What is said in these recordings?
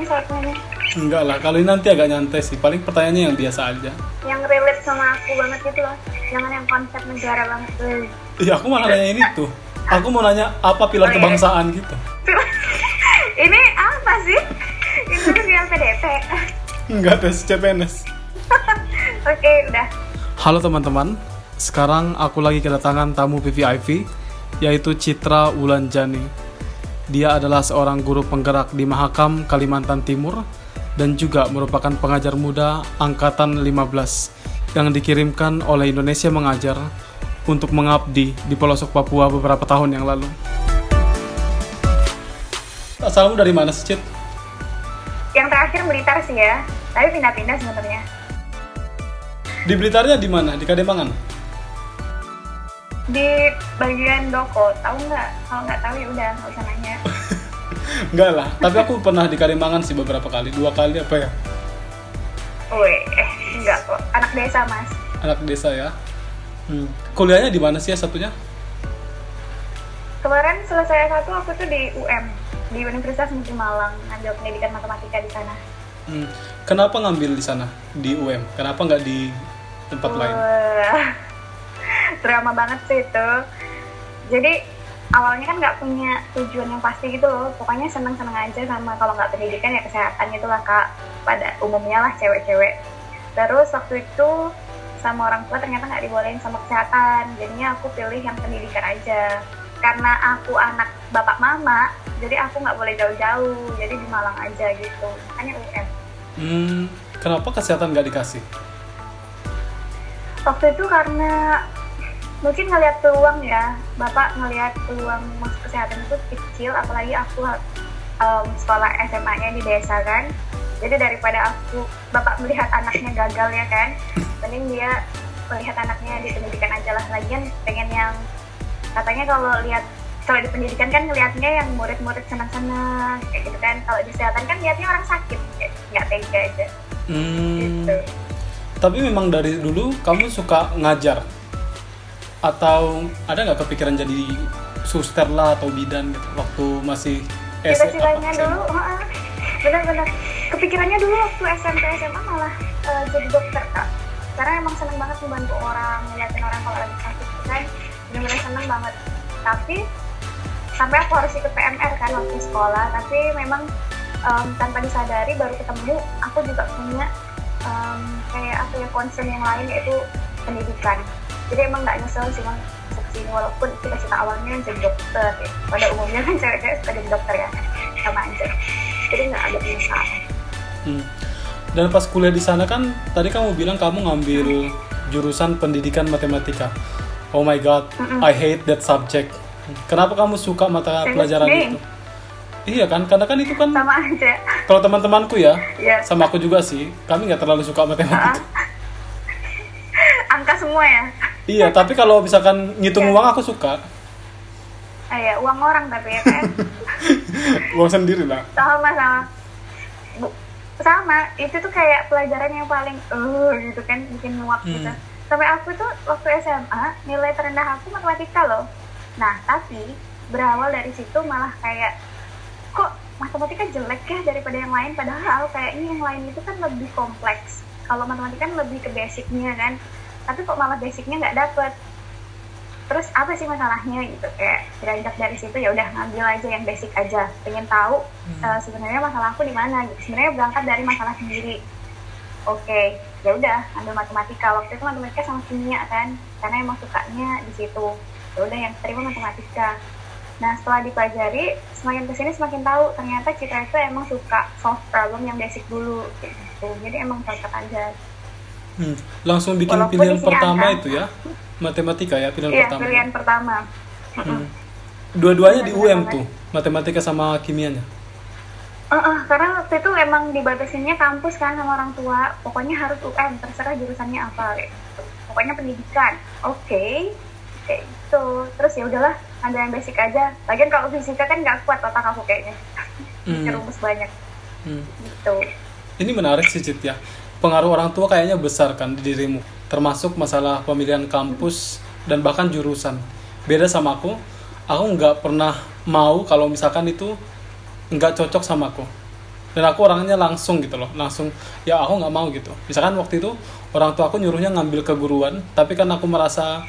yang segmennya Enggak lah, kalau ini nanti agak nyantai sih. Paling pertanyaannya yang biasa aja. yang relate sama aku banget gitu loh jangan yang konsep negara banget. Iya, aku malah nanya ini tuh. Aku mau nanya apa pilar Oh, iya. kebangsaan gitu. ini apa sih kan yang PDP Enggak tes CPNS. oke udah Halo teman-teman, sekarang aku lagi kedatangan tamu VVIP yaitu Citra Wulanjani. Dia adalah seorang guru penggerak di Mahakam, Kalimantan Timur dan juga merupakan pengajar muda angkatan 15 yang dikirimkan oleh Indonesia Mengajar untuk mengabdi di pelosok Papua beberapa tahun yang lalu. Asalmu dari mana sih, Cit? yang terakhir Blitar sih ya tapi pindah-pindah sebenarnya Di Blitarnya di mana? Di Kademangan? Di bagian doko tahu nggak kalau nggak tahu ya udah nggak usah nanya Enggak lah, tapi aku pernah di Kademangan sih beberapa kali, dua kali apa ya? Woi, enggak kok anak desa mas anak desa ya. Hmm. Kuliahnya di mana sih ya satunya? kemarin selesai satu aku tuh di UM di Universitas Negeri Malang ngambil pendidikan matematika di sana Hmm. Kenapa ngambil di sana di UM? Kenapa nggak di tempat lain? Drama banget sih itu. Jadi awalnya kan nggak punya tujuan yang pasti gitu loh. Pokoknya seneng-seneng aja sama kalau nggak pendidikan ya kesehatan gitu lah kak. Pada umumnya lah cewek-cewek. Terus waktu itu sama orang tua ternyata nggak dibolehin sama kesehatan. Jadinya aku pilih yang pendidikan aja. Karena aku anak bapak mama, jadi aku nggak boleh jauh-jauh. Jadi di Malang aja gitu. Makanya UM. Hmm. Kenapa kesehatan nggak dikasih? waktu itu karena mungkin ngelihat peluang ya. Bapak ngelihat peluang masuk kesehatan itu kecil apalagi aku um, sekolah SMA-nya di desa kan. Jadi daripada aku bapak melihat anaknya gagal ya kan. Mending dia melihat anaknya di pendidikan aja lah. Lagian pengen yang katanya kalau lihat kalau di pendidikan kan ngelihatnya yang murid-murid senang-senang kayak gitu kan. Kalau di kesehatan kan lihatnya orang sakit nggak tega aja. Hmm. gitu. Tapi memang dari dulu kamu suka ngajar atau ada nggak kepikiran jadi suster lah atau bidan gitu waktu masih cita-citanya dulu benar-benar kepikirannya dulu waktu SMP SMA malah eh, jadi dokter kak. Karena emang seneng banget membantu orang ngeliatin orang kalau lagi sakit gitu kan. Benar-benar seneng banget. Tapi sampai aku harus ikut PMR kan waktu sekolah. Tapi memang em, tanpa disadari baru ketemu aku juga punya em, kayak apa ya concern yang lain yaitu pendidikan jadi emang nggak nyesel sih bang masuk sini walaupun cita-cita awalnya jadi dokter ya. pada umumnya kan cewek-cewek suka jadi dokter ya sama aja jadi nggak ada penyesalan Hmm. Dan pas kuliah di sana kan tadi kamu bilang kamu ngambil jurusan pendidikan matematika. Oh my god, I hate that subject. Kenapa kamu suka mata pelajaran itu? Iya kan, karena kan itu kan sama aja kalau teman-temanku ya, Iya. sama aku juga sih, kami nggak terlalu suka matematika. angka semua ya iya, tapi kalau misalkan ngitung Iya. uang aku suka. ah, ya uang orang tapi ya kan uang sendiri lah. sama sama Bu, sama itu tuh kayak pelajaran yang paling uh gitu kan bikin muak Hmm. gitu sampai aku tuh waktu SMA nilai terendah aku matematika loh nah tapi berawal dari situ malah kayak kok matematika jelek ya daripada yang lain padahal kayaknya yang lain itu kan lebih kompleks kalau matematika kan lebih ke basicnya kan tapi kok malah basicnya nggak dapet. Terus apa sih masalahnya gitu? Kayak beranjak dari situ ya udah ngambil aja yang basic aja. Pengen tahu eh, sebenarnya masalah aku di mana gitu. Sebenarnya berangkat dari masalah sendiri. Oke ya udah ambil matematika. Waktu itu matematika sama kimia kan karena emang sukanya di situ. Ya udah yang terima matematika. Nah setelah dipelajari semakin ke sini semakin tahu ternyata Citra itu emang suka solve problem yang basic dulu gitu. Jadi emang cocok aja Hmm. Langsung bikin Walaupun pilihan pertama angka. itu ya, matematika ya pilihan iya pertama. pilihan pertama Hmm. Dua-duanya di UM tuh, matematika sama kimianya. Eh, eh, karena waktu itu emang dibatasinnya kampus kan sama orang tua pokoknya harus UM terserah jurusannya apa kayak gitu. pokoknya pendidikan oke kayak gitu terus ya udahlah ada yang basic aja lagian kalau fisika kan nggak kuat otak aku kayaknya Hmm. rumus banyak Hmm. gitu Ini menarik sih Cit ya. Pengaruh orang tua kayaknya besar kan di dirimu. Termasuk masalah pemilihan kampus dan bahkan jurusan. Beda sama aku, aku nggak pernah mau kalau misalkan itu nggak cocok sama aku. dan aku orangnya langsung gitu loh langsung ya aku nggak mau gitu misalkan waktu itu orang tua aku nyuruhnya ngambil keguruan tapi kan aku merasa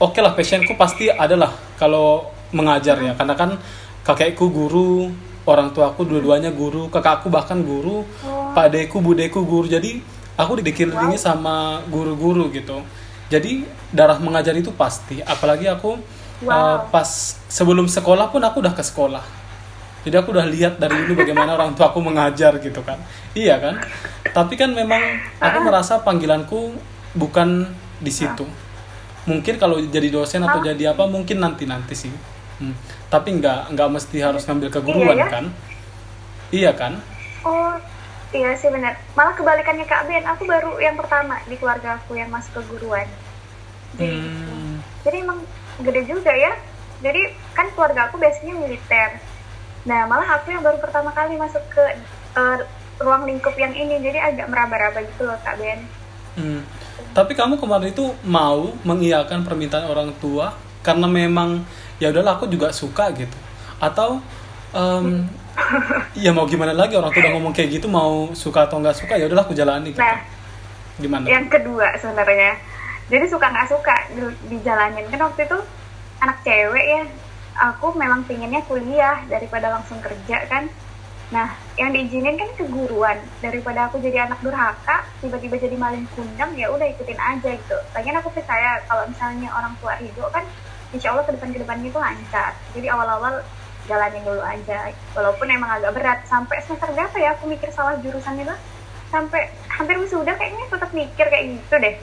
oke lah passionku pasti adalah kalau mengajar ya karena kan kakekku guru orang tuaku dua-duanya guru kakakku bahkan guru pak deku budeku guru. Jadi aku dikelilingi sama guru-guru gitu. Jadi darah mengajar itu pasti. Apalagi aku Wow. uh, pas sebelum sekolah pun aku udah ke sekolah. Jadi aku udah lihat dari dulu bagaimana orang tua aku mengajar gitu kan. Iya kan? Tapi kan memang aku merasa panggilanku bukan di situ. Mungkin kalau jadi dosen atau jadi apa mungkin nanti nanti sih. Hmm. tapi nggak nggak mesti harus ngambil keguruan Iya ya? kan? Iya kan? Oh, iya sih benar. Malah kebalikannya Kak Ben, aku baru yang pertama di keluarga aku yang masuk keguruan. Jadi, Hmm. jadi emang gede juga ya. Jadi kan keluarga aku biasanya militer. Nah, malah aku yang baru pertama kali masuk ke eh, ruang lingkup yang ini, jadi agak meraba-raba gitu loh Kak Ben. Hmm. Tapi kamu kemarin itu mau mengiyakan permintaan orang tua karena memang ya udahlah aku juga suka gitu. Atau em, ya mau gimana lagi? Orang tua udah ngomong kayak gitu mau suka atau nggak suka ya udahlah aku jalani gitu. Nah, Gimana? yang kedua sebenarnya jadi suka nggak suka di- dijalanin. Kan waktu itu anak cewek ya aku memang pinginnya kuliah daripada langsung kerja kan. Nah yang diizinin kan keguruan. Daripada aku jadi anak durhaka tiba-tiba jadi maling kundang ya udah ikutin aja gitu. Lagian aku percaya kalau misalnya orang tua ridho kan insya Allah ke depan ke depannya itu lancar. Jadi awal-awal jalanin dulu aja walaupun emang agak berat sampai semester berapa ya aku mikir salah jurusan itu sampai hampir wisuda kayaknya tetap mikir kayak gitu deh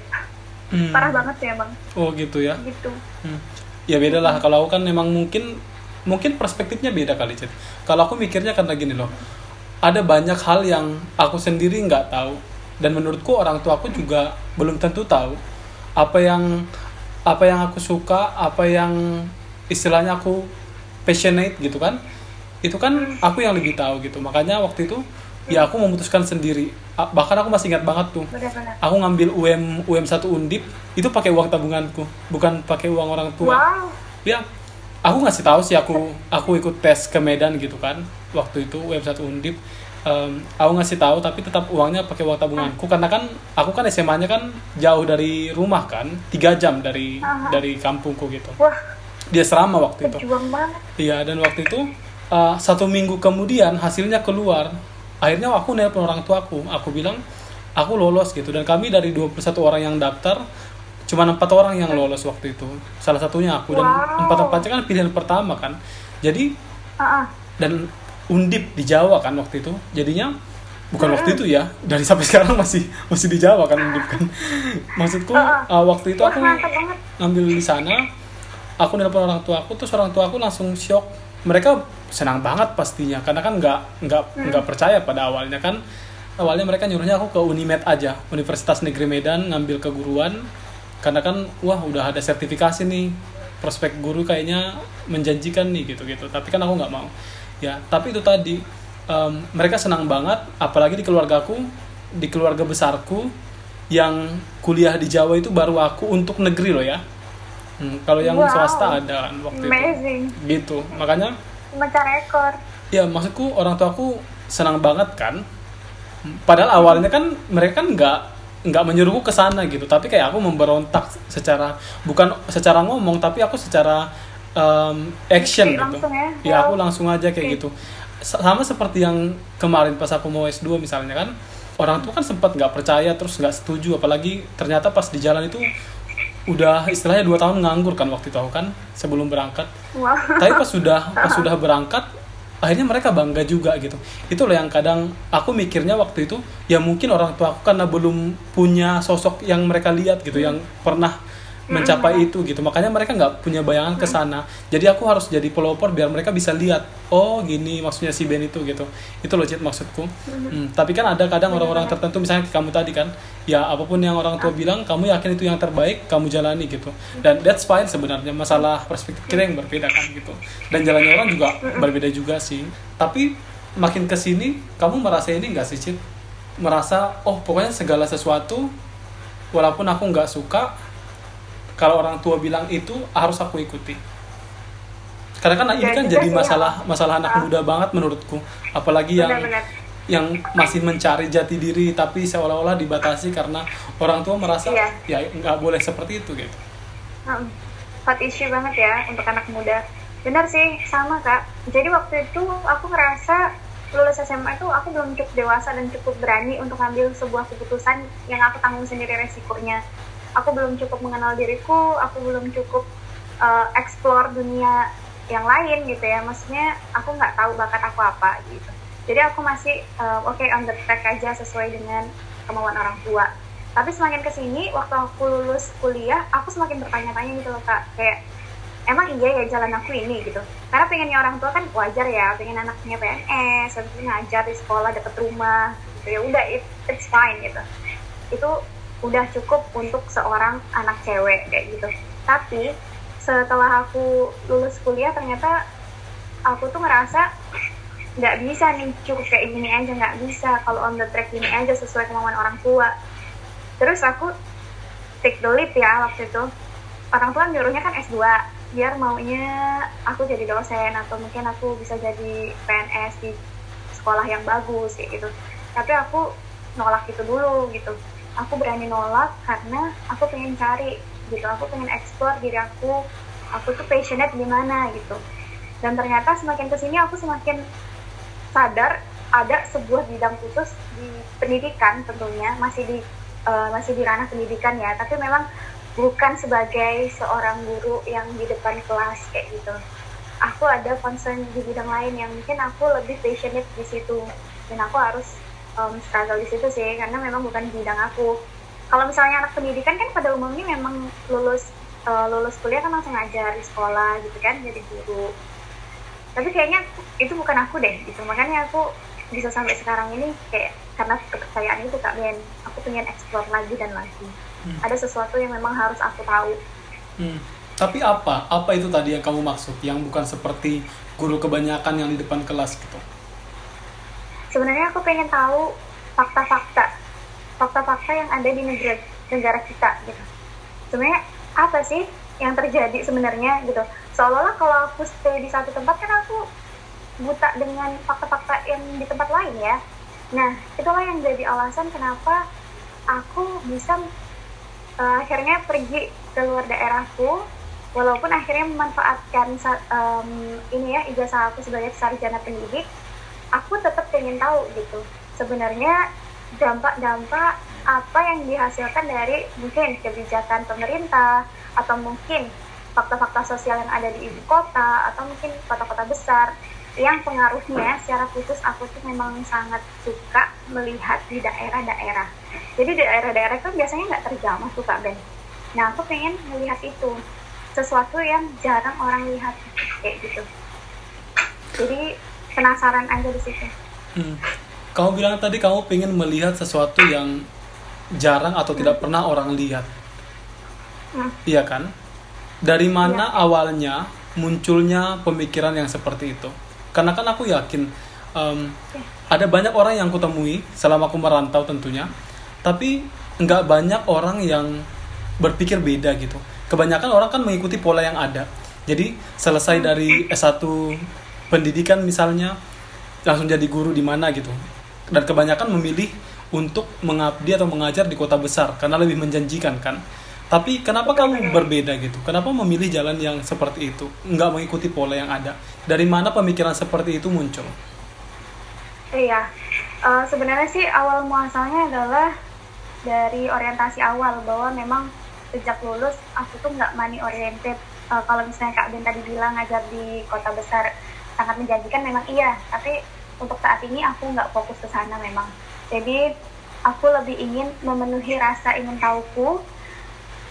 Hmm. parah banget sih emang Oh gitu ya. gitu Hmm. Ya beda lah kalau aku kan memang mungkin mungkin perspektifnya beda kali Cid. Kalau aku mikirnya karena gini loh. Ada banyak hal yang aku sendiri nggak tahu dan menurutku orang tua aku juga belum tentu tahu apa yang apa yang aku suka, apa yang istilahnya aku passionate gitu kan. Itu kan aku yang lebih tahu gitu. Makanya waktu itu ya aku memutuskan sendiri. Bahkan aku masih ingat banget tuh benar-benar aku ngambil UM UM 1 Undip itu pakai uang tabunganku bukan pakai uang orang tua wow ya aku ngasih tahu sih aku aku ikut tes ke Medan gitu kan waktu itu UM 1 Undip Em, aku ngasih tahu tapi tetap uangnya pakai uang tabunganku karena kan aku kan SMA-nya kan jauh dari rumah kan tiga jam dari Aha. dari kampungku gitu wah dia serama waktu itu berjuang banget Iya dan waktu itu uh, satu minggu kemudian hasilnya keluar. Akhirnya aku nelpon orang tuaku. Aku bilang aku lolos gitu dan kami dari 21 orang yang daftar cuma empat orang yang lolos waktu itu. Salah satunya aku dan Wow. empat empatnya kan pilihan pertama kan. Jadi ah. dan undip di Jawa kan waktu itu. Jadinya bukan waktu itu ya dari sampai sekarang masih masih di Jawa kan undip kan. Maksudku Ah, uh, waktu itu aku ngambil di sana aku nelpon orang tua aku terus orang tua aku langsung shock. Mereka senang banget pastinya karena kan nggak nggak nggak percaya pada awalnya kan. Awalnya mereka nyuruhnya aku ke Unimed aja Universitas Negeri Medan ngambil keguruan. Karena kan wah udah ada sertifikasi nih prospek guru kayaknya menjanjikan nih gitu gitu tapi kan aku nggak mau. Ya tapi itu tadi em, mereka senang banget apalagi di keluargaku di keluarga besarku yang kuliah di Jawa itu baru aku untuk negeri loh ya Hmm, kalau yang Wow. swasta ada kan waktu amazing. Itu gitu. Makanya pecah rekor. Ya maksudku orang tua aku senang banget kan. Padahal awalnya kan mereka kan nggak nggak menyuruhku ke sana gitu. Tapi kayak aku memberontak secara bukan secara ngomong tapi aku secara um, action gitu. ya? ya aku langsung aja kayak Oke. gitu. Sama seperti yang kemarin pas aku mau S2 misalnya kan orang tua kan sempat nggak percaya terus nggak setuju. Apalagi ternyata pas di jalan itu udah istilahnya dua tahun nganggur kan waktu itu kan sebelum berangkat. Wah tapi pas sudah pas sudah berangkat akhirnya mereka bangga juga gitu. Itu loh yang kadang aku mikirnya waktu itu ya mungkin orang tua aku karena belum punya sosok yang mereka lihat gitu yang pernah mencapai itu gitu. Makanya mereka nggak punya bayangan ke sana. Jadi aku harus jadi pelopor biar mereka bisa lihat oh gini maksudnya si Ben itu gitu. Itu loh Cid maksudku. Hmm, tapi kan ada kadang orang-orang tertentu misalnya kamu tadi kan ya apa pun yang orang tua bilang kamu yakin itu yang terbaik kamu jalani gitu. Dan that's fine sebenarnya masalah perspektif kita yang berbeda kan gitu. Dan jalannya orang juga berbeda juga sih. Tapi makin ke sini kamu merasa ini nggak sih Cid? Merasa oh pokoknya segala sesuatu walaupun aku nggak suka kalau orang tua bilang itu harus aku ikuti karena kan ini kan jadi masalah masalah anak Ah. muda banget menurutku apalagi yang yang masih mencari jati diri tapi seolah-olah dibatasi karena orang tua merasa Iya. ya nggak boleh seperti itu gitu Hmm, hot issue banget ya untuk anak muda. Benar sih, sama kak. Jadi waktu itu aku ngerasa lulus SMA itu aku belum cukup dewasa dan cukup berani untuk ngambil sebuah keputusan yang aku tanggung sendiri resikonya. Aku belum cukup mengenal diriku, aku belum cukup uh, explore dunia yang lain gitu ya. Maksudnya aku nggak tahu bakat aku apa gitu. Jadi aku masih uh, oke on the track aja sesuai dengan kemauan orang tua. Tapi semakin ke sini waktu aku lulus kuliah aku semakin bertanya-tanya gitu loh kak. Kayak emang iya ya jalan aku ini? gitu. Karena pengennya orang tua kan wajar ya pengen anaknya PNS habis ngajar di sekolah deket rumah gitu. Ya udah it, it's fine gitu. Itu udah cukup untuk seorang anak cewek kayak gitu. Tapi setelah aku lulus kuliah ternyata aku tuh ngerasa nggak bisa nih cukup kayak gini aja nggak bisa. Kalau on the track gini aja sesuai kemauan orang tua. Terus aku take the leap ya waktu itu. Orang tua nyuruhnya kan S2 biar maunya aku jadi dosen atau mungkin aku bisa jadi PNS di sekolah yang bagus kayak gitu. Tapi aku nolak itu dulu gitu aku berani nolak karena aku pengen cari gitu. Aku pengen explore diri aku. Aku tuh passionate di mana gitu. Dan ternyata semakin ke sini aku semakin sadar ada sebuah bidang khusus di pendidikan tentunya. Masih di uh, masih di ranah pendidikan ya. Tapi memang bukan sebagai seorang guru yang di depan kelas kayak gitu. Aku ada concern di bidang lain yang mungkin aku lebih passionate di situ. Dan aku harus um, struggle di situ sih karena memang bukan bidang aku. Kalau misalnya anak pendidikan kan pada umumnya memang lulus uh, lulus kuliah kan langsung ngajar di sekolah gitu kan jadi guru. Tapi kayaknya itu bukan aku deh gitu. Makanya aku bisa sampai sekarang ini kayak karena kepercayaan itu kak Ben. Aku pengen explore lagi dan lagi. Hmm. ada sesuatu yang memang harus aku tahu. Hmm. tapi apa? Apa itu tadi yang kamu maksud? Yang bukan seperti guru kebanyakan yang di depan kelas gitu sebenarnya aku pengen tahu fakta-fakta fakta-fakta yang ada di negara negara kita gitu. Sebenarnya apa sih yang terjadi sebenarnya gitu? Seolah-olah kalau aku stay di satu tempat kan aku buta dengan fakta-fakta yang di tempat lain ya. Nah itulah yang jadi alasan kenapa aku bisa uh, akhirnya pergi ke luar daerahku walaupun akhirnya memanfaatkan um, ini ya ijazah aku sebagai sarjana pendidik aku tetap pengen tahu gitu. Sebenarnya dampak-dampak apa yang dihasilkan dari mungkin kebijakan pemerintah atau mungkin fakta-fakta sosial yang ada di ibu kota atau mungkin kota-kota besar yang pengaruhnya secara khusus aku tuh memang sangat suka melihat di daerah-daerah. Jadi daerah-daerah itu biasanya nggak terjamah tuh kak Ben. Nah aku pengen melihat itu. Sesuatu yang jarang orang lihat kayak gitu. Jadi penasaran aja di situ hmm. kamu bilang tadi kamu pengen melihat sesuatu yang jarang atau hmm. tidak pernah orang lihat hmm. iya kan dari mana ya. awalnya munculnya pemikiran yang seperti itu karena kan aku yakin um, ya. ada banyak orang yang kutemui selama aku merantau tentunya tapi nggak banyak orang yang berpikir beda gitu kebanyakan orang kan mengikuti pola yang ada jadi selesai dari S1 pendidikan misalnya langsung jadi guru di mana gitu. Dan kebanyakan memilih untuk mengabdi atau mengajar di kota besar karena lebih menjanjikan kan? Tapi kenapa kamu berbeda gitu? Kenapa memilih jalan yang seperti itu? Nggak mengikuti pola yang ada. Dari mana pemikiran seperti itu muncul? Iya. Uh, sebenarnya sih awal muasalnya adalah dari orientasi awal bahwa memang sejak lulus aku tuh nggak money oriented. Uh, kalau misalnya kak Ben tadi bilang ngajar di kota besar sangat menjanjikan memang iya. Tapi untuk saat ini aku nggak fokus ke sana memang. Jadi aku lebih ingin memenuhi rasa ingin tahuku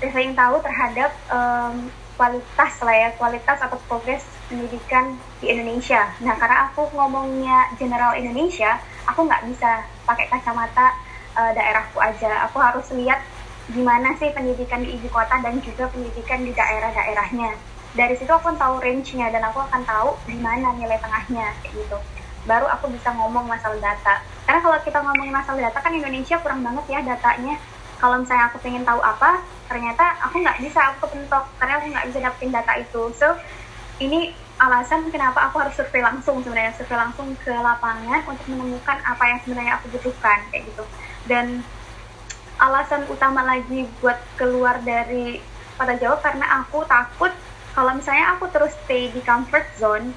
rasa ingin tahu terhadap um, kualitas lah ya kualitas atau progres pendidikan di Indonesia. Nah karena aku ngomongnya general Indonesia aku nggak bisa pakai kacamata uh, daerahku aja. Aku harus lihat gimana sih pendidikan di ibu kota dan juga pendidikan di daerah-daerahnya dari situ aku tahu range-nya dan aku akan tahu di mana nilai tengahnya kayak gitu. Baru aku bisa ngomong masalah data. Karena kalau kita ngomong masalah data kan Indonesia kurang banget ya datanya. Kalau misalnya aku pengen tahu apa ternyata aku nggak bisa aku kepentok karena aku nggak bisa dapetin data itu. So ini alasan kenapa aku harus survei langsung sebenarnya survei langsung ke lapangan untuk menemukan apa yang sebenarnya aku butuhkan kayak gitu. Dan alasan utama lagi buat keluar dari kota Jawa karena aku takut kalau misalnya aku terus stay di comfort zone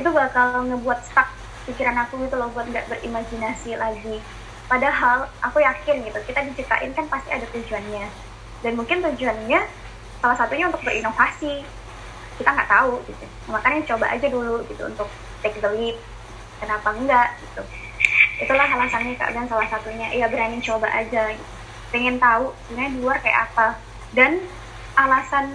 itu bakal ngebuat stuck pikiran aku gitu loh buat nggak berimajinasi lagi. Padahal aku yakin gitu kita diciptain kan pasti ada tujuannya. Dan mungkin tujuannya salah satunya untuk berinovasi. Kita nggak tahu gitu. Makanya coba aja dulu gitu untuk take the leap. Kenapa enggak gitu? Itulah alasannya kak dan salah satunya. Ya berani coba aja. Gitu. pengen tahu sebenarnya di luar kayak apa. Dan alasan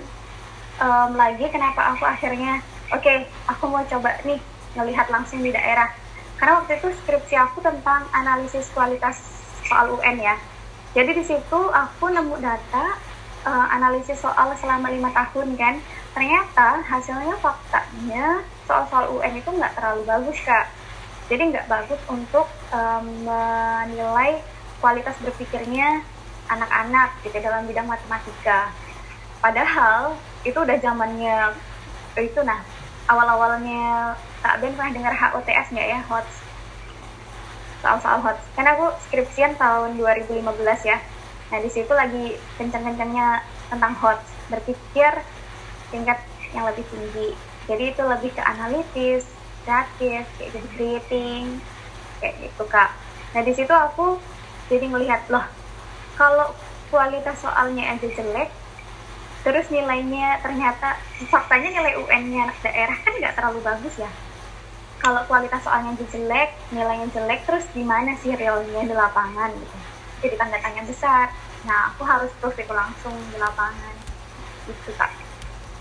um, lagi kenapa aku akhirnya oke okay, aku mau coba nih melihat langsung di daerah. Karena waktu itu skripsi aku tentang analisis kualitas soal UN ya. Jadi di situ aku nemu data uh, analisis soal selama lima tahun kan. Ternyata hasilnya faktanya soal-soal UN itu nggak terlalu bagus kak. Jadi nggak bagus untuk um, menilai kualitas berpikirnya anak-anak gitu dalam bidang matematika. Padahal itu udah zamannya itu nah awal-awalnya Kak Ben pernah dengar HOTS nggak ya HOTS? Soal-soal HOTS. Karena aku skripsian tahun 2015 ya. Nah di situ lagi kencang-kencangnya tentang HOTS. Berpikir tingkat yang lebih tinggi. Jadi itu lebih ke analitis kreatif kayak gitu creating kayak gitu kak. Nah di situ aku jadi melihat loh kalau kualitas soalnya aja jelek terus nilainya ternyata faktanya nilai UN-nya anak daerah kan nggak terlalu bagus ya. Kalau kualitas soalnya jelek nilainya jelek terus gimana sih realnya di lapangan gitu? Jadi tanda tanya besar. Nah aku harus proof itu langsung di lapangan. Itu kak.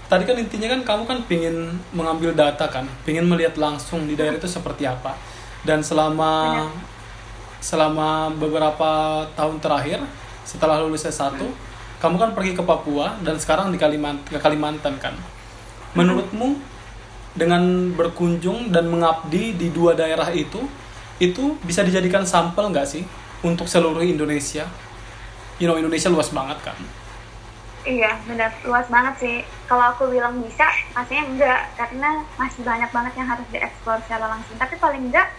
Tadi kan intinya kan kamu kan pingin mengambil data kan? Pingin melihat langsung di daerah itu seperti apa? Dan selama Benar. selama beberapa tahun terakhir setelah lulus S1 hmm. Kamu kan pergi ke Papua dan sekarang di Kalimantan ke Kalimantan kan? Menurutmu dengan berkunjung dan mengabdi di dua daerah itu itu bisa dijadikan sampel nggak sih untuk seluruh Indonesia? You know Indonesia luas banget kan? Iya, benar. Luas banget sih. Kalau aku bilang bisa, pastinya enggak. Karena masih banyak banget yang harus dieksplor secara langsung. Tapi paling enggak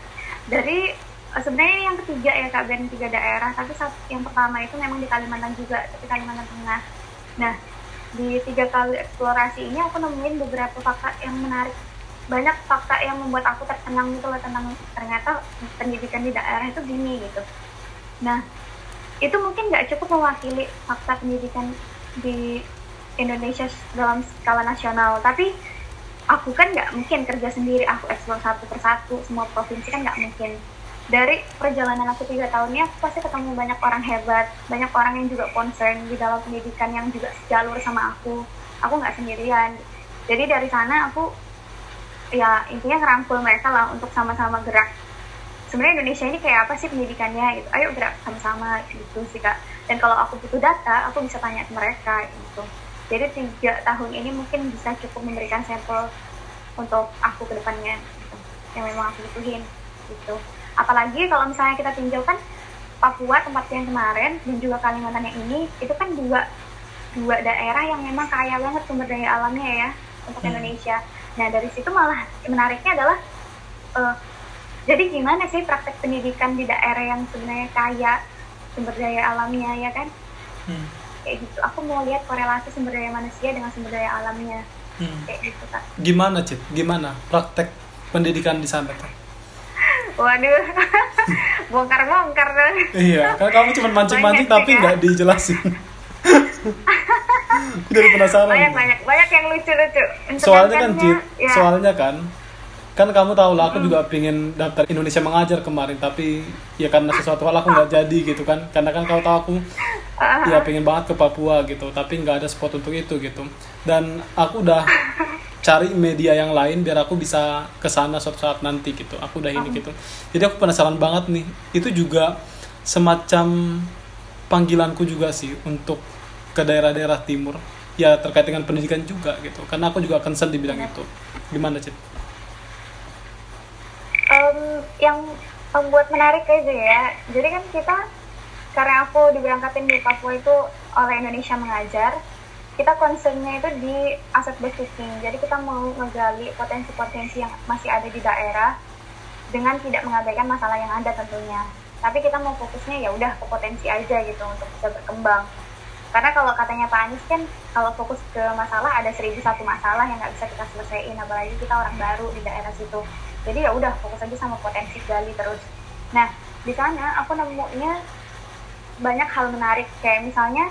dari sebenarnya yang ketiga ya Kak Ben tiga daerah, tapi yang pertama itu memang di Kalimantan juga, tapi Kalimantan Tengah. Nah, di tiga kali eksplorasi ini aku nemuin beberapa fakta yang menarik. Banyak fakta yang membuat aku terkenang gitu loh tentang ternyata pendidikan di daerah itu gini gitu. Nah, itu mungkin nggak cukup mewakili fakta pendidikan di Indonesia dalam skala nasional tapi aku kan nggak mungkin kerja sendiri aku eksplor satu persatu semua provinsi kan nggak mungkin dari perjalanan aku tiga tahunnya aku pasti ketemu banyak orang hebat banyak orang yang juga concern di dalam pendidikan yang juga jalur sama aku. Aku nggak sendirian. Jadi dari sana aku ya intinya ngerangkul mereka lah untuk sama-sama gerak. Sebenarnya Indonesia ini kayak apa sih pendidikannya? Gitu. Ayo gerak sama-sama gitu sih kak. Dan kalau aku butuh data aku bisa tanya ke mereka gitu. Jadi tiga tahun ini mungkin bisa cukup memberikan sampel untuk aku ke depannya gitu, yang memang aku butuhin gitu apalagi kalau misalnya kita tinjau kan Papua tempat yang kemarin dan juga Kalimantan yang ini itu kan dua dua daerah yang memang kaya banget sumber daya alamnya ya untuk hmm. Indonesia. Nah dari situ malah menariknya adalah uh, jadi gimana sih praktek pendidikan di daerah yang sebenarnya kaya sumber daya alamnya ya kan? Hmm. kayak gitu. Aku mau lihat korelasi sumber daya manusia dengan sumber daya alamnya. Hmm. kayak gitu kan gimana cip? Gimana praktek pendidikan di sana tuh waduh. Bongkar bongkar dong iya kan kamu cuma mancing mancing tapi nggak ya? dijelasin. Dari penasaran. Banyak banyak banyak yang lucu lucu soalnya kan ya. soalnya kan kan kamu tahu lah aku juga pingin daftar Indonesia mengajar kemarin tapi ya karena sesuatu hal aku nggak jadi gitu kan. Karena kan kau tahu aku ya pengen banget ke Papua gitu tapi nggak ada spot untuk itu gitu. Dan aku udah cari media yang lain biar aku bisa ke sana suatu saat nanti gitu. Aku udah ini gitu. Jadi aku penasaran banget nih. Itu juga semacam panggilanku juga sih untuk ke daerah-daerah timur. Ya terkait dengan pendidikan juga gitu. Karena aku juga concern di bidang itu. Gimana cip um, yang membuat menarik aja ya. Jadi kan kita karena aku diberangkatin di Papua itu oleh Indonesia mengajar kita concernnya itu di aset based. Jadi kita mau ngegali potensi-potensi yang masih ada di daerah dengan tidak mengabaikan masalah yang ada tentunya. Tapi kita mau fokusnya ya udah ke potensi aja gitu untuk bisa berkembang. Karena kalau katanya Pak Anies kan kalau fokus ke masalah ada seribu satu masalah yang nggak bisa kita selesaiin, apalagi kita orang baru di daerah situ. Jadi ya udah fokus aja sama potensi gali terus. Nah di sana aku nemunya banyak hal menarik kayak misalnya,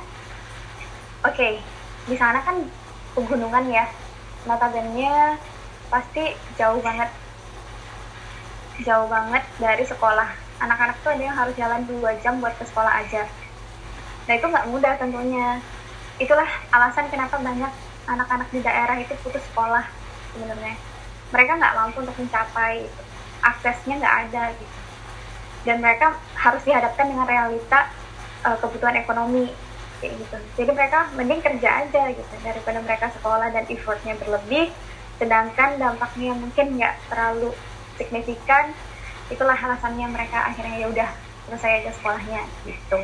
oke okay, di sana kan pegunungan ya. Notabene pasti jauh banget. Jauh banget dari sekolah. Anak-anak tuh ada yang harus jalan dua jam buat ke sekolah aja. Nah itu nggak mudah tentunya. Itulah alasan kenapa banyak anak-anak di daerah itu putus sekolah sebenarnya. Mereka nggak mampu untuk mencapai aksesnya nggak ada gitu. Dan mereka harus dihadapkan dengan realita uh, kebutuhan ekonomi kayak gitu. Jadi mereka mending kerja aja gitu daripada mereka sekolah dan effortnya berlebih sedangkan dampaknya mungkin nggak terlalu signifikan. Itulah alasannya mereka akhirnya ya udah selesai aja sekolahnya gitu.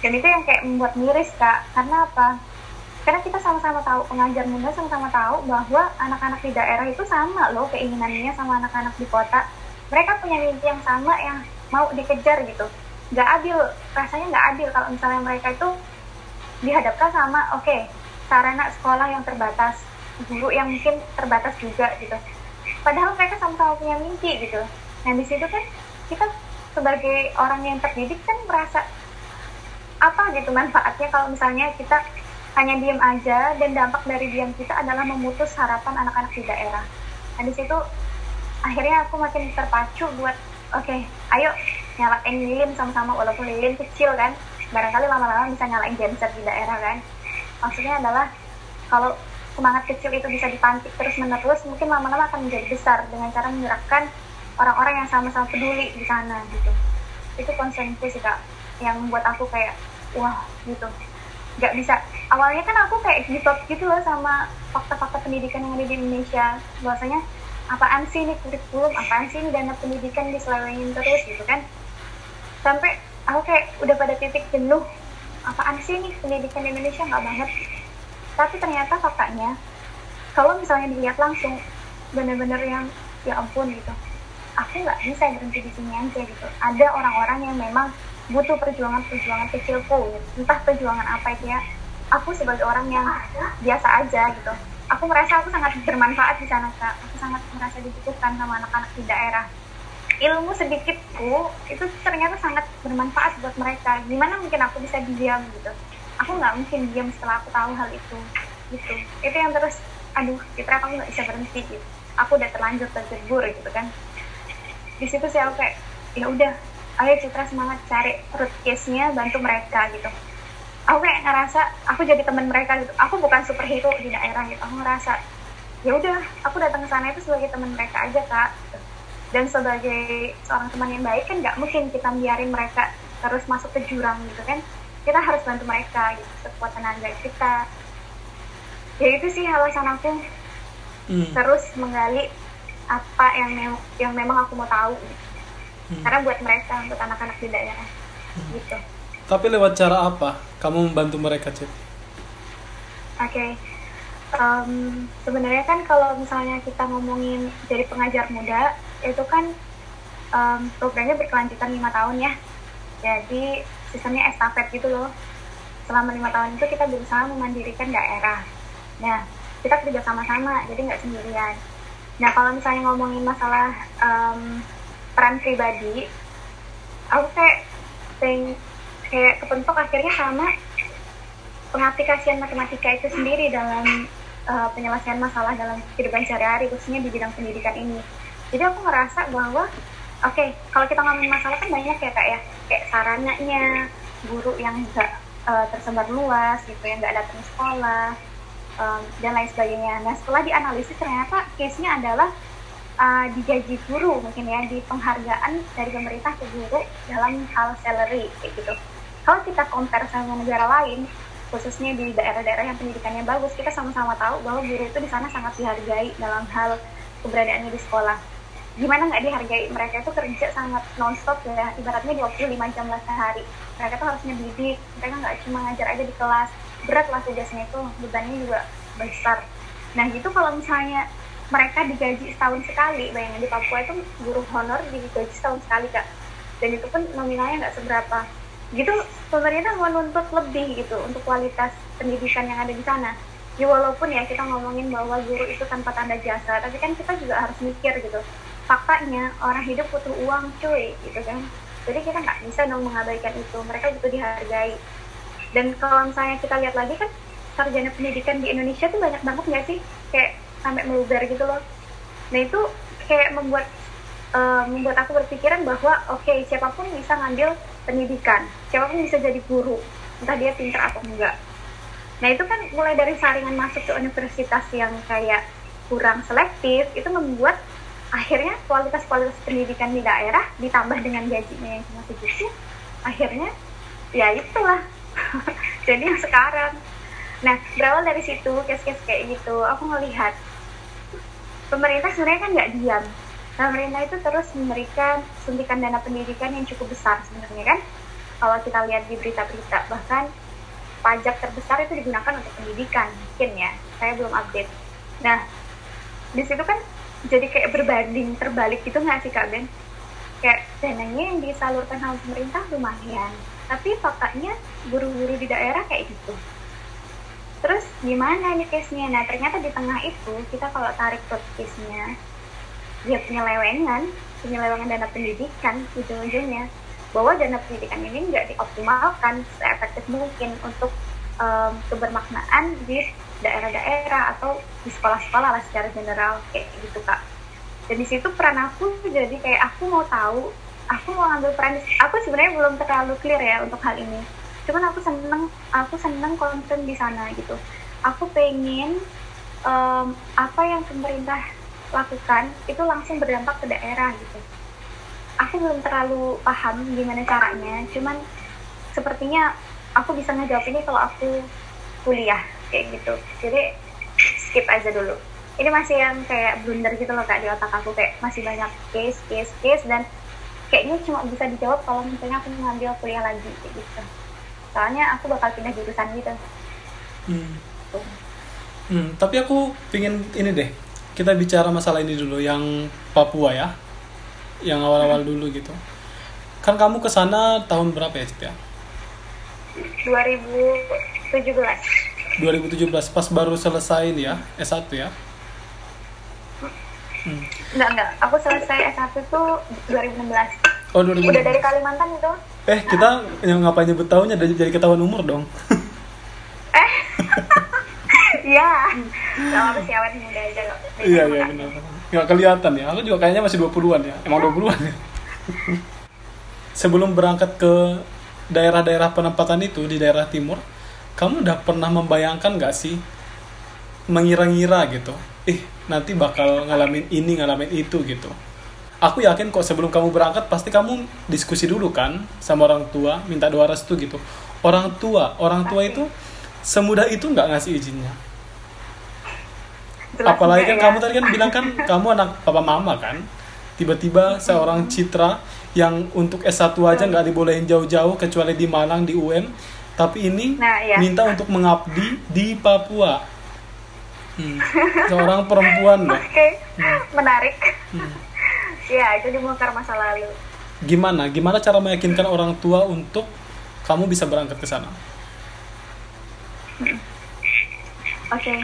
Dan itu yang kayak membuat miris kak. Karena apa? Karena kita sama-sama tahu pengajar muda sama-sama tahu bahwa anak-anak di daerah itu sama loh keinginannya sama anak-anak di kota. Mereka punya mimpi yang sama yang mau dikejar gitu. Nggak adil rasanya nggak adil kalau misalnya mereka itu dihadapkan sama oke okay, sarana sekolah yang terbatas guru yang mungkin terbatas juga gitu. Padahal mereka sama-sama punya mimpi gitu. Nah di situ kan kita sebagai orang yang terdidik kan merasa apa gitu manfaatnya kalau misalnya kita hanya diem aja dan dampak dari diam kita adalah memutus harapan anak-anak di daerah. Nah di situ akhirnya aku makin terpacu buat oke okay, ayo nyalain lilin sama-sama walaupun lilin kecil kan barangkali lama-lama bisa nyalain genset di daerah kan? Maksudnya adalah kalau semangat kecil itu bisa dipantik terus menerus mungkin lama-lama akan menjadi besar dengan cara menyerahkan orang-orang yang sama-sama peduli di sana gitu. Itu konsepnya sih kak yang membuat aku kayak wah gitu. Nggak bisa. Awalnya kan aku kayak gitu gitu loh sama fakta-fakta pendidikan yang ada di Indonesia. Bahwasanya apaan sih ini kurikulum? Apaan sih ini dana pendidikan diselewengin terus? gitu kan. Sampai aku kayak udah pada titik jenuh. Apaan sih nih pendidikan di Indonesia? Nggak banget. Tapi ternyata faktanya kalau misalnya dilihat langsung bener-bener yang ya ampun gitu. Aku nggak bisa berhenti di sini aja gitu. Ada orang-orang yang memang butuh perjuangan-perjuangan kecilku. Gitu. entah perjuangan apa itu ya aku sebagai orang yang biasa aja gitu. Aku merasa aku sangat bermanfaat di sana kak. Aku sangat merasa dibutuhkan sama anak-anak di daerah ilmu sedikitku itu ternyata sangat bermanfaat buat mereka. Gimana mungkin aku bisa diam gitu? Aku nggak mungkin diam setelah aku tahu hal itu gitu. Itu yang terus aduh Citra kamu nggak bisa berhenti gitu. Aku udah terlanjur terjebur gitu kan. Di situ aku kayak ya udah ayo Citra semangat cari root case-nya bantu mereka gitu. Aku kayak ngerasa aku jadi teman mereka gitu. Aku bukan superhero di daerah gitu. Aku ngerasa ya udah aku datang ke sana itu sebagai teman mereka aja kak gitu dan sebagai seorang teman yang baik kan nggak mungkin kita biarin mereka terus masuk ke jurang gitu kan kita harus bantu mereka gitu sekuat tenaga kita ya itu sih alasan aku hmm. terus menggali apa yang mem yang memang aku mau tahu hmm. karena buat mereka untuk anak-anak di daerah hmm. gitu tapi lewat cara apa kamu membantu mereka cek oke okay. um, sebenarnya kan kalau misalnya kita ngomongin jadi pengajar muda itu kan um, programnya berkelanjutan lima tahun ya. Jadi sistemnya estafet gitu loh. Selama lima tahun itu kita berusaha memandirikan daerah. Nah kita kerja sama-sama jadi nggak sendirian. Nah kalau misalnya ngomongin masalah um, peran pribadi aku kayak think, kayak kepentok akhirnya sama pengaplikasian matematika itu sendiri dalam uh, penyelesaian masalah dalam kehidupan sehari-hari khususnya di bidang pendidikan ini jadi aku ngerasa bahwa oke okay, kalau kita ngomongin masalah kan banyak ya kak ya. Kayak sarananya guru yang nggak uh, tersebar luas gitu yang nggak datang sekolah um, dan lain sebagainya. Nah setelah dianalisis ternyata case-nya adalah uh, digaji guru mungkin ya di penghargaan dari pemerintah ke guru dalam hal salary kayak gitu. Kalau kita compare sama negara lain khususnya di daerah-daerah yang pendidikannya bagus kita sama-sama tahu bahwa guru itu di sana sangat dihargai dalam hal keberadaannya di sekolah gimana nggak dihargai? Mereka itu kerja sangat nonstop ya. Ibaratnya 25 jam lah sehari. Mereka tuh harusnya didik mereka nggak cuma ngajar aja di kelas. Berat lah tugasnya itu. Bebannya juga besar. Nah gitu kalau misalnya mereka digaji setahun sekali. Bayangin di Papua itu guru honor digaji setahun sekali kak. Dan itu pun nominalnya nggak seberapa. Gitu pemerintah menuntut lebih gitu untuk kualitas pendidikan yang ada di sana. Ya walaupun ya kita ngomongin bahwa guru itu tanpa tanda jasa tapi kan kita juga harus mikir gitu faktanya orang hidup butuh uang cuy gitu kan. Jadi kita nggak bisa dong mengabaikan itu. Mereka butuh dihargai. Dan kalau misalnya kita lihat lagi kan sarjana pendidikan di Indonesia tuh banyak banget nggak sih? Kayak sampai meluber gitu loh. Nah itu kayak membuat uh, membuat aku berpikiran bahwa oke okay, siapa pun bisa ngambil pendidikan. Siapa pun bisa jadi guru. Entah dia pintar atau enggak. Nah itu kan mulai dari saringan masuk ke universitas yang kayak kurang selektif itu membuat akhirnya kualitas-kualitas pendidikan di daerah ditambah dengan gajinya yang cuma segitu akhirnya ya itulah. Jadi yang sekarang. Nah berawal dari situ kes-kes kayak gitu aku melihat pemerintah sebenarnya kan nggak diam. Pemerintah itu terus memberikan suntikan dana pendidikan yang cukup besar sebenarnya kan. Kalau kita lihat di berita-berita bahkan pajak terbesar itu digunakan untuk pendidikan mungkin ya. Saya belum update. Nah di situ kan jadi kayak berbanding terbalik gitu nggak sih kak Ben? Kayak dananya yang disalurkan sama pemerintah lumayan tapi faktanya guru-guru di daerah kayak gitu. Terus gimana ini case-nya? Nah ternyata di tengah itu kita kalau tarik plot case-nya dia penyelewengan penyelewengan dana pendidikan ujung-ujungnya bahwa dana pendidikan ini nggak dioptimalkan seefektif mungkin untuk um, kebermaknaan di daerah-daerah atau di sekolah-sekolah lah secara general kayak gitu kak. Dan di situ peran aku jadi kayak aku mau tahu aku mau ambil peran aku sebenarnya belum terlalu clear ya untuk hal ini. Cuman aku seneng aku seneng konten di sana gitu. Aku pengen um, apa yang pemerintah lakukan itu langsung berdampak ke daerah gitu. Aku belum terlalu paham gimana caranya cuman sepertinya aku bisa ngejawab ini kalau aku kuliah kayak gitu. Jadi skip aja dulu. Ini masih yang kayak blunder gitu loh kak di otak aku. Kayak masih banyak case case case dan kayaknya cuma bisa dijawab kalau misalnya aku ngambil kuliah lagi kayak gitu. Soalnya aku bakal pindah jurusan gitu. Hmm. Hmm, tapi aku pingin ini deh kita bicara masalah ini dulu yang Papua ya yang awal-awal dulu gitu. Kan kamu ke sana tahun berapa ya Cip ya? 2017 2017 pas baru selesai ya S1 ya hmm. enggak enggak aku selesai S1 tuh 2016 oh 2016 udah dari Kalimantan itu Eh, kita yang ngapain nyebut tahunnya dari jadi ketahuan umur dong. eh. Iya. Gak apa sih awet muda aja kok. Iya, iya benar. Gak kelihatan ya. Aku juga kayaknya masih 20-an ya. Emang 20-an ya. Sebelum berangkat ke daerah-daerah penempatan itu di daerah timur, kamu udah pernah membayangkan gak sih mengira-ngira gitu? Eh, nanti bakal ngalamin ini, ngalamin itu gitu aku yakin kok sebelum kamu berangkat pasti kamu diskusi dulu kan sama orang tua minta doa restu gitu orang tua orang tua itu semudah itu nggak ngasih izinnya Jelas apalagi kan ya. kamu tadi kan bilang kan kamu anak papa mama kan tiba-tiba seorang citra yang untuk S1 aja nggak dibolehin jauh-jauh kecuali di Malang di UM tapi ini nah, iya. minta untuk mengabdi di Papua hmm. seorang perempuan loh okay. hmm. menarik hmm Iya, itu dibongkar masa lalu. Gimana? Gimana cara meyakinkan orang tua untuk kamu bisa berangkat ke sana? Oke. Okay.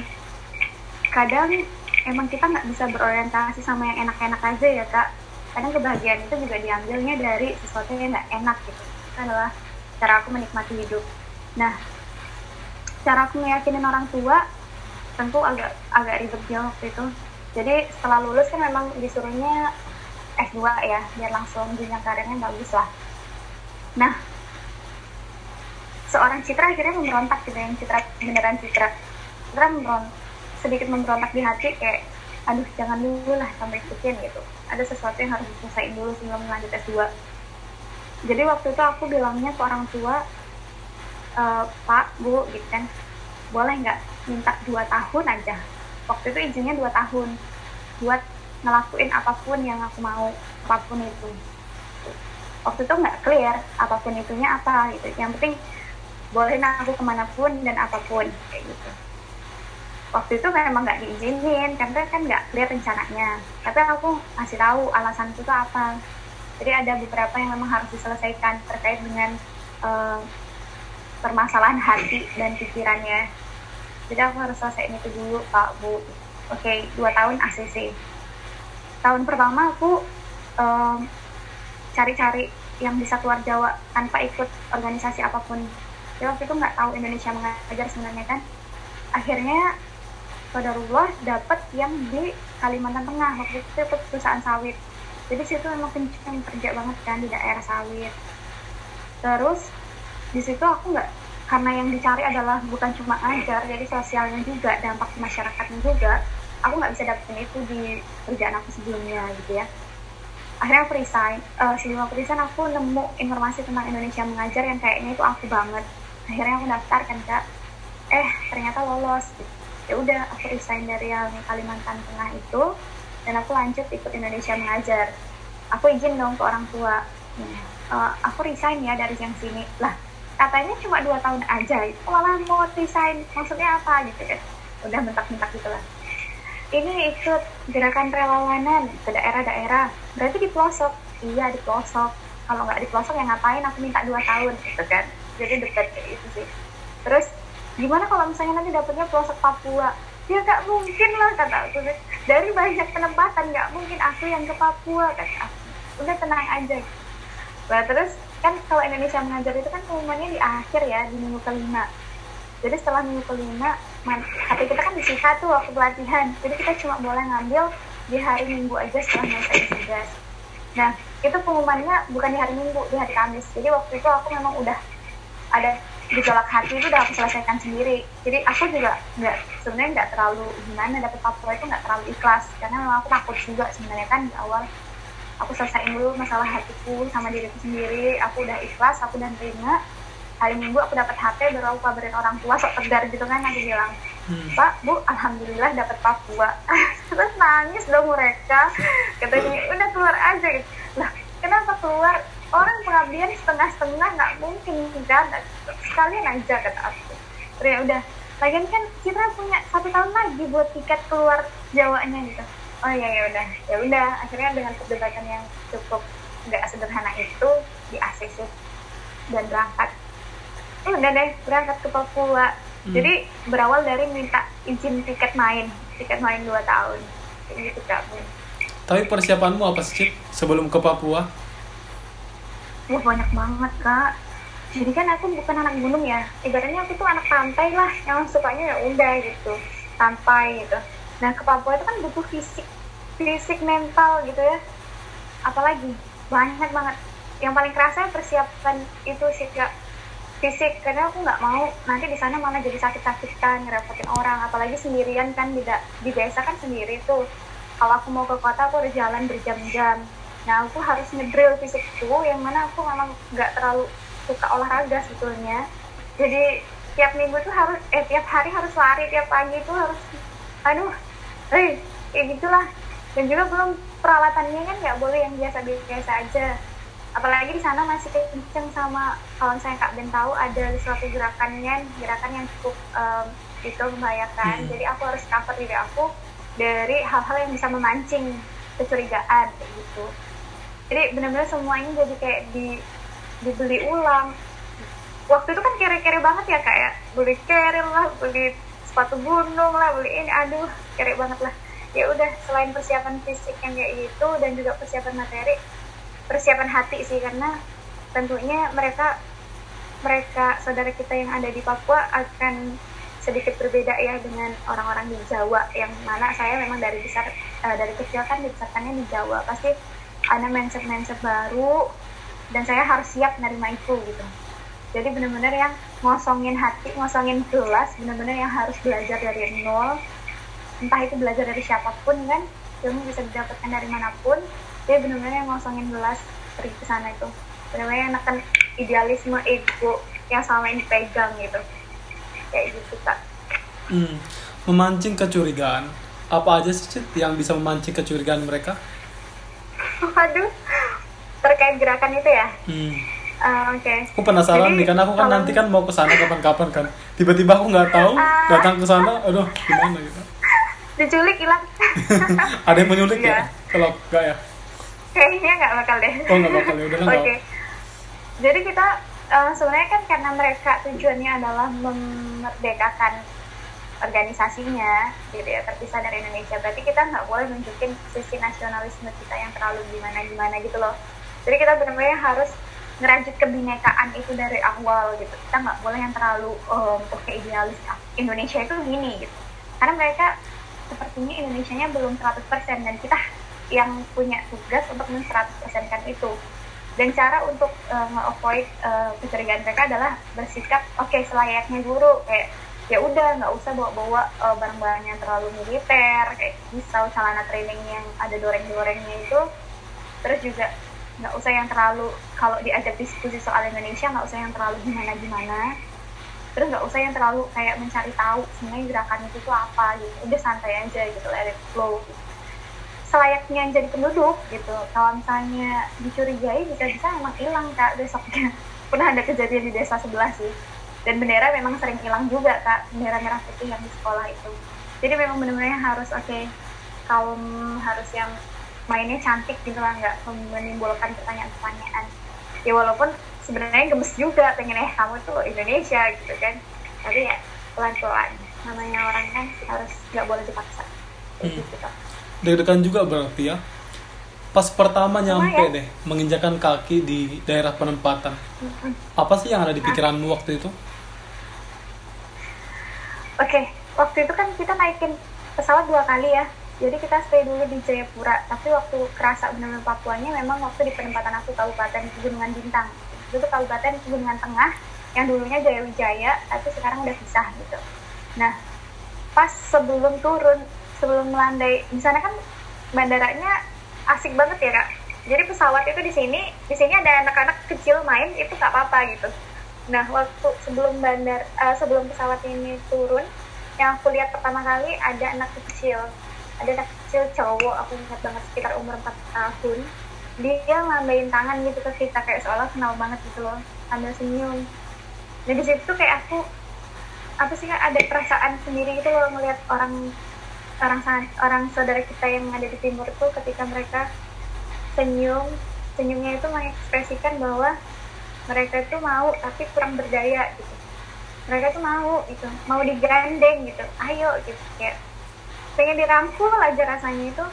Kadang emang kita nggak bisa berorientasi sama yang enak-enak aja ya kak. Kadang kebahagiaan itu juga diambilnya dari sesuatu yang nggak enak gitu. Itu adalah cara aku menikmati hidup. Nah, cara aku meyakinin orang tua tentu agak agak ribet juga waktu itu. Jadi setelah lulus kan memang disuruhnya S2 ya biar langsung jenjang karirnya bagus lah. Nah seorang Citra akhirnya memberontak gitu yang Citra beneran Citra. Citra memberontak sedikit memberontak di hati kayak aduh jangan dulu lah sampai ikutin gitu. Ada sesuatu yang harus diselesaikan dulu sebelum lanjut S2 jadi waktu itu aku bilangnya ke orang tua e, Pak Bu gitu kan. Boleh nggak minta dua tahun aja? Waktu itu izinnya dua tahun buat ngelakuin apa pun yang aku mau apa pun itu. Waktu itu nggak clear apa pun itunya apa gitu. Yang penting bolehin aku ke mana pun dan apa pun kayak gitu. Waktu itu memang nggak diizinin karena kan nggak clear rencananya. Tapi aku masih tahu alasan itu apa. Jadi ada beberapa yang memang harus diselesaikan terkait dengan uh, permasalahan hati dan pikirannya. Jadi aku harus selesaiin itu dulu pak bu. Oke dua tahun ACC tahun pertama aku cari-cari um, yang bisa keluar Jawa tanpa ikut organisasi apa pun. Jadi waktu itu nggak tahu Indonesia mengajar sebenarnya kan. Akhirnya Qadarullah dapat yang di Kalimantan Tengah. Waktu itu ikut perusahaan sawit. Jadi situ memang kencang kerja banget kan di daerah sawit. Terus di situ aku nggak karena yang dicari adalah bukan cuma ajar jadi sosialnya juga dampak masyarakatnya juga aku nggak bisa dapetin itu di kerjaan aku sebelumnya gitu ya. Akhirnya aku resign uh, sebelum aku resign aku nemu informasi tentang Indonesia mengajar yang kayaknya itu aku banget. Akhirnya aku daftar kan kak. Eh ternyata lolos. Ya udah aku resign dari yang Kalimantan Tengah itu dan aku lanjut ikut Indonesia mengajar. Aku izin dong ke orang tua. Uh, aku resign ya dari yang sini. Lah katanya cuma dua tahun aja. Malah mau resign maksudnya apa gitu kan udah mentak-mentak gitu lah. Ini ikut gerakan relawanan ke daerah-daerah. Berarti di pelosok? Iya di pelosok. Kalau nggak di pelosok yang ngapain? Aku minta dua tahun gitu kan. Jadi dekat kayak itu sih. Terus gimana kalau misalnya nanti dapetnya pelosok Papua? Ya nggak mungkin lah kata aku dari banyak penempatan nggak mungkin aku yang ke Papua kata aku. Udah tenang aja. Nah terus kan kalau Indonesia mengajar itu kan pengumumannya di akhir ya di minggu kelima. Jadi setelah minggu kelima HP kita kan disita tuh waktu pelatihan. Jadi kita cuma boleh ngambil di hari minggu aja setelah selesai tugas. Nah itu pengumumannya bukan di hari minggu di hari Kamis. Jadi waktu itu aku memang udah ada gejolak hati itu udah aku selesaikan sendiri. Jadi aku juga nggak sebenarnya nggak terlalu gimana dapet Papua itu nggak terlalu ikhlas. Karena memang aku takut juga sebenarnya kan di awal aku selesaiin dulu masalah hatiku sama diriku sendiri. Aku udah ikhlas aku udah terima hari minggu aku dapat HP baru aku kabarin orang tua sok tegar gitu kan aku bilang hmm. pak bu alhamdulillah dapat Papua. Terus nangis dong mereka. Katanya udah keluar aja. Gitu lah kenapa keluar? Orang pengabdian setengah-setengah nggak mungkin kan sekalian aja kata aku. Terus ya udah lagian kan kita punya satu tahun lagi buat tiket keluar Jawanya gitu oh ya ya udah. Ya udah akhirnya dengan perdebatan yang cukup nggak sederhana itu di ACC dan berangkat. Oh, udah deh berangkat ke Papua. Hmm. jadi berawal dari minta izin tiket main tiket main dua tahun. Jadi gitu kak tapi persiapanmu apa sih sebelum ke Papua? Wah banyak banget kak. Jadi kan aku bukan anak gunung ya. Ibaratnya aku tuh anak pantai lah. Yang sukanya ya udah gitu santai gitu nah ke Papua itu kan butuh fisik fisik mental gitu ya. Apalagi banyak banget. Yang paling kerasa persiapan itu sih kak. Fisik karena aku nggak mau nanti di sana malah jadi sakit-sakitan ngerepotin orang. Apalagi sendirian kan tidak di desa kan sendiri tuh. Kalau aku mau ke kota aku harus jalan berjam-jam. Nah aku harus ngedrill fisikku yang mana aku memang nggak terlalu suka olahraga sebetulnya. Jadi tiap minggu tuh harus eh tiap hari harus lari tiap pagi itu harus aduh eh kayak gitulah. Dan juga belum peralatannya kan nggak boleh yang biasa-biasa aja. Apalagi di sana masih kenceng sama kalau saya kak Ben tahu ada suatu gerakannya gerakan yang cukup um, itu membahayakan. Hmm. jadi aku harus cover diri aku dari hal-hal yang bisa memancing kecurigaan kayak gitu. Jadi benar-benar semuanya jadi kayak di dibeli ulang. Waktu itu kan kere-kere banget ya kayak ya. beli keril lah beli sepatu gunung lah beli ini aduh kere banget lah. Ya udah selain persiapan fisik yang kayak gitu dan juga persiapan materi persiapan hati sih karena tentunya mereka mereka saudara kita yang ada di Papua akan sedikit berbeda ya dengan orang-orang di Jawa yang mana saya memang dari besar uh, dari kecil kan dibesarkannya di Jawa. Pasti ada mindset mindset baru dan saya harus siap menerima itu gitu jadi benar-benar yang ngosongin hati ngosongin gelas benar-benar yang harus belajar dari nol. Entah itu belajar dari siapa pun kan? Ilmu bisa didapatkan dari mana pun. Dia benar-benar yang ngosongin gelas pergi ke sana itu. Benar-benar yang akan idealisme ego yang sama ini pegang gitu. Kayak gitu kak. Hmm. memancing kecurigaan. Apa aja sih Cid, yang bisa memancing kecurigaan mereka? Waduh. Terkait gerakan itu ya? Hmm Ah, oke Aku penasaran Jadi, nih karena aku kan kalau- nanti kan mau ke sana kapan-kapan kan. Tiba-tiba aku nggak tahu Ah. datang ke sana, aduh gimana gitu. diculik hilang Ada yang menyulik Iya. ya? Kalau nggak ya? kayaknya nggak bakal deh Oh nggak bakal ya udah Oke. Jadi kita eh, sebenarnya kan karena mereka tujuannya adalah memerdekakan organisasinya, gitu ya, terpisah dari Indonesia. Berarti kita nggak boleh nunjukin sisi nasionalisme kita yang terlalu gimana-gimana gitu loh. Jadi kita benar-benar harus ngerajut kebinekaan itu dari awal gitu. Kita nggak boleh yang terlalu um, oke idealis ah, Indonesia itu gini gitu. Karena mereka sepertinya Indonesianya belum 100% dan kita yang punya tugas untuk men 100% kan itu dan cara untuk uh, nge-avoid uh, kecurigaan mereka adalah bersikap oke selayaknya guru kayak ya udah nggak usah bawa-bawa uh, barang-barang terlalu militer kayak pisau celana training yang ada doreng-dorengnya itu terus juga nggak usah yang terlalu kalau diajak diskusi soal Indonesia nggak usah yang terlalu gimana-gimana. Terus nggak usah yang terlalu kayak mencari tahu sebenarnya gerakan itu tuh apa gitu. Udah santai aja gitu let it flow. Gitu selayaknya jadi penduduk gitu. Kalau misalnya dicurigai bisa-bisa emang hilang kak besoknya. Pernah ada kejadian di desa sebelah sih. Dan bendera memang sering hilang juga kak bendera merah putih yang di sekolah itu. Jadi memang benar-benar harus oke kaum harus yang mainnya cantik gitu lah nggak menimbulkan pertanyaan-pertanyaan ya walaupun sebenarnya gemes juga pengen eh kamu tuh Indonesia gitu kan tapi ya pelan-pelan namanya orang kan harus nggak boleh dipaksa Hmm. gitu. Deg-degan juga berarti ya. Pas pertama nyampe Lumayan. deh, menginjakan kaki di daerah penempatan. Apa sih yang ada di pikiranmu waktu itu? Oke, waktu itu kan kita naikin pesawat dua kali ya. Jadi kita stay dulu di Jayapura. Tapi waktu kerasa benar-benar Papuanya memang waktu di penempatan aku Kabupaten Pegunungan Bintang. Itu tuh Kabupaten Pegunungan Tengah yang dulunya Jaya Wijaya, tapi sekarang udah pisah gitu. Nah, pas sebelum turun, sebelum melandai, di sana kan bandaranya asik banget ya kak. Jadi pesawat itu di sini, di sini ada anak-anak kecil main, itu nggak apa-apa gitu. Nah, waktu sebelum bandar, eh, sebelum pesawat ini turun, yang aku lihat pertama kali ada anak kecil, ada anak kecil cowok, aku ingat banget sekitar umur 4 tahun. Dia ngambilin tangan gitu ke kita kayak seolah kenal banget gitu loh, sambil senyum. Nah di situ kayak aku apa sih kak ada perasaan sendiri gitu loh ngelihat orang orang orang saudara kita yang ada di timur tuh ketika mereka senyum senyumnya itu mengekspresikan bahwa mereka itu mau tapi kurang berdaya gitu mereka tuh mau gitu mau digandeng gitu ayo gitu kayak pengen dirangkul aja rasanya itu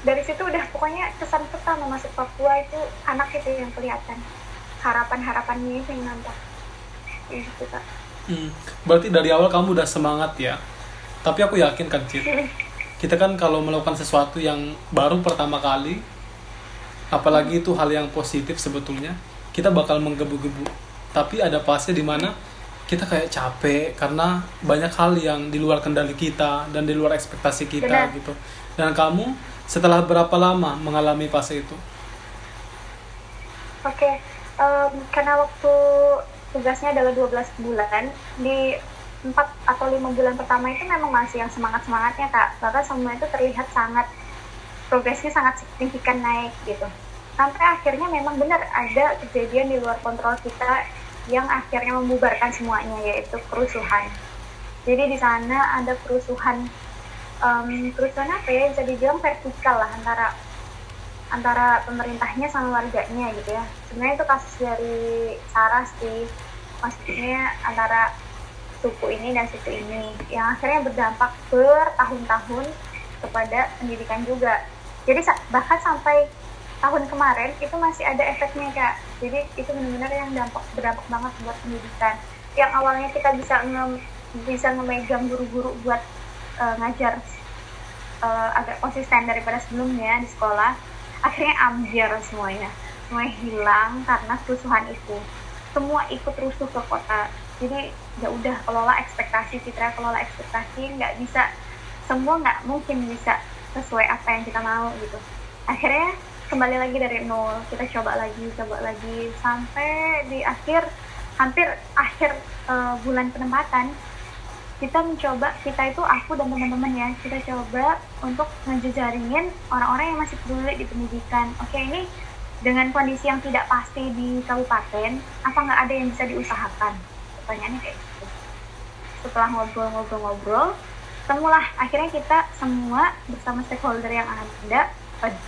dari situ udah pokoknya kesan pertama masuk Papua itu anak itu yang kelihatan harapan harapannya itu yang nampak gitu kak Hmm, berarti dari awal kamu udah semangat ya. Tapi aku yakin kan, Cit. Kita kan kalau melakukan sesuatu yang baru pertama kali, apalagi itu hal yang positif sebetulnya, kita bakal menggebu-gebu. Tapi ada pasnya di mana kita kayak capek karena banyak hal yang di luar kendali kita dan di luar ekspektasi kita Benar. gitu. Dan kamu setelah berapa lama mengalami fase itu? Oke, em, karena waktu tugasnya adalah 12 bulan, di 4 atau 5 bulan pertama itu memang masih yang semangat-semangatnya kak. Bahkan semua itu terlihat sangat, progresnya sangat signifikan naik gitu. Sampai akhirnya memang benar ada kejadian di luar kontrol kita yang akhirnya membubarkan semuanya, yaitu kerusuhan. Jadi di sana ada kerusuhan, em, kerusuhan apa ya, bisa dibilang vertikal lah antara antara pemerintahnya sama warganya gitu ya. Sebenarnya itu kasus dari Saras sih. Maksudnya antara suku ini dan suku ini yang akhirnya berdampak bertahun-tahun kepada pendidikan juga. Jadi bahkan sampai tahun kemarin itu masih ada efeknya kak. Jadi itu benar-benar yang dampak berdampak banget buat pendidikan. Yang awalnya kita bisa nge, bisa ngemegang guru-guru buat eh, ngajar eh, agak konsisten daripada sebelumnya di sekolah akhirnya ambiar semuanya. Semuanya hilang karena kerusuhan itu. Semua ikut rusuh ke kota. Jadi ya udah kelola ekspektasi citra kelola ekspektasi nggak bisa semua nggak mungkin bisa sesuai apa yang kita mau gitu. Akhirnya kembali lagi dari nol. Kita coba lagi coba lagi. Sampai di akhir hampir akhir eh, bulan penempatan kita mencoba kita itu aku dan teman-teman ya kita coba untuk ngejejaringin orang-orang yang masih peduli di pendidikan. Oke ini dengan kondisi yang tidak pasti di kabupaten apa nggak ada yang bisa diusahakan? Pertanyaannya kayak gitu. Setelah ngobrol-ngobrol-ngobrol temulah akhirnya kita semua bersama stakeholder yang ada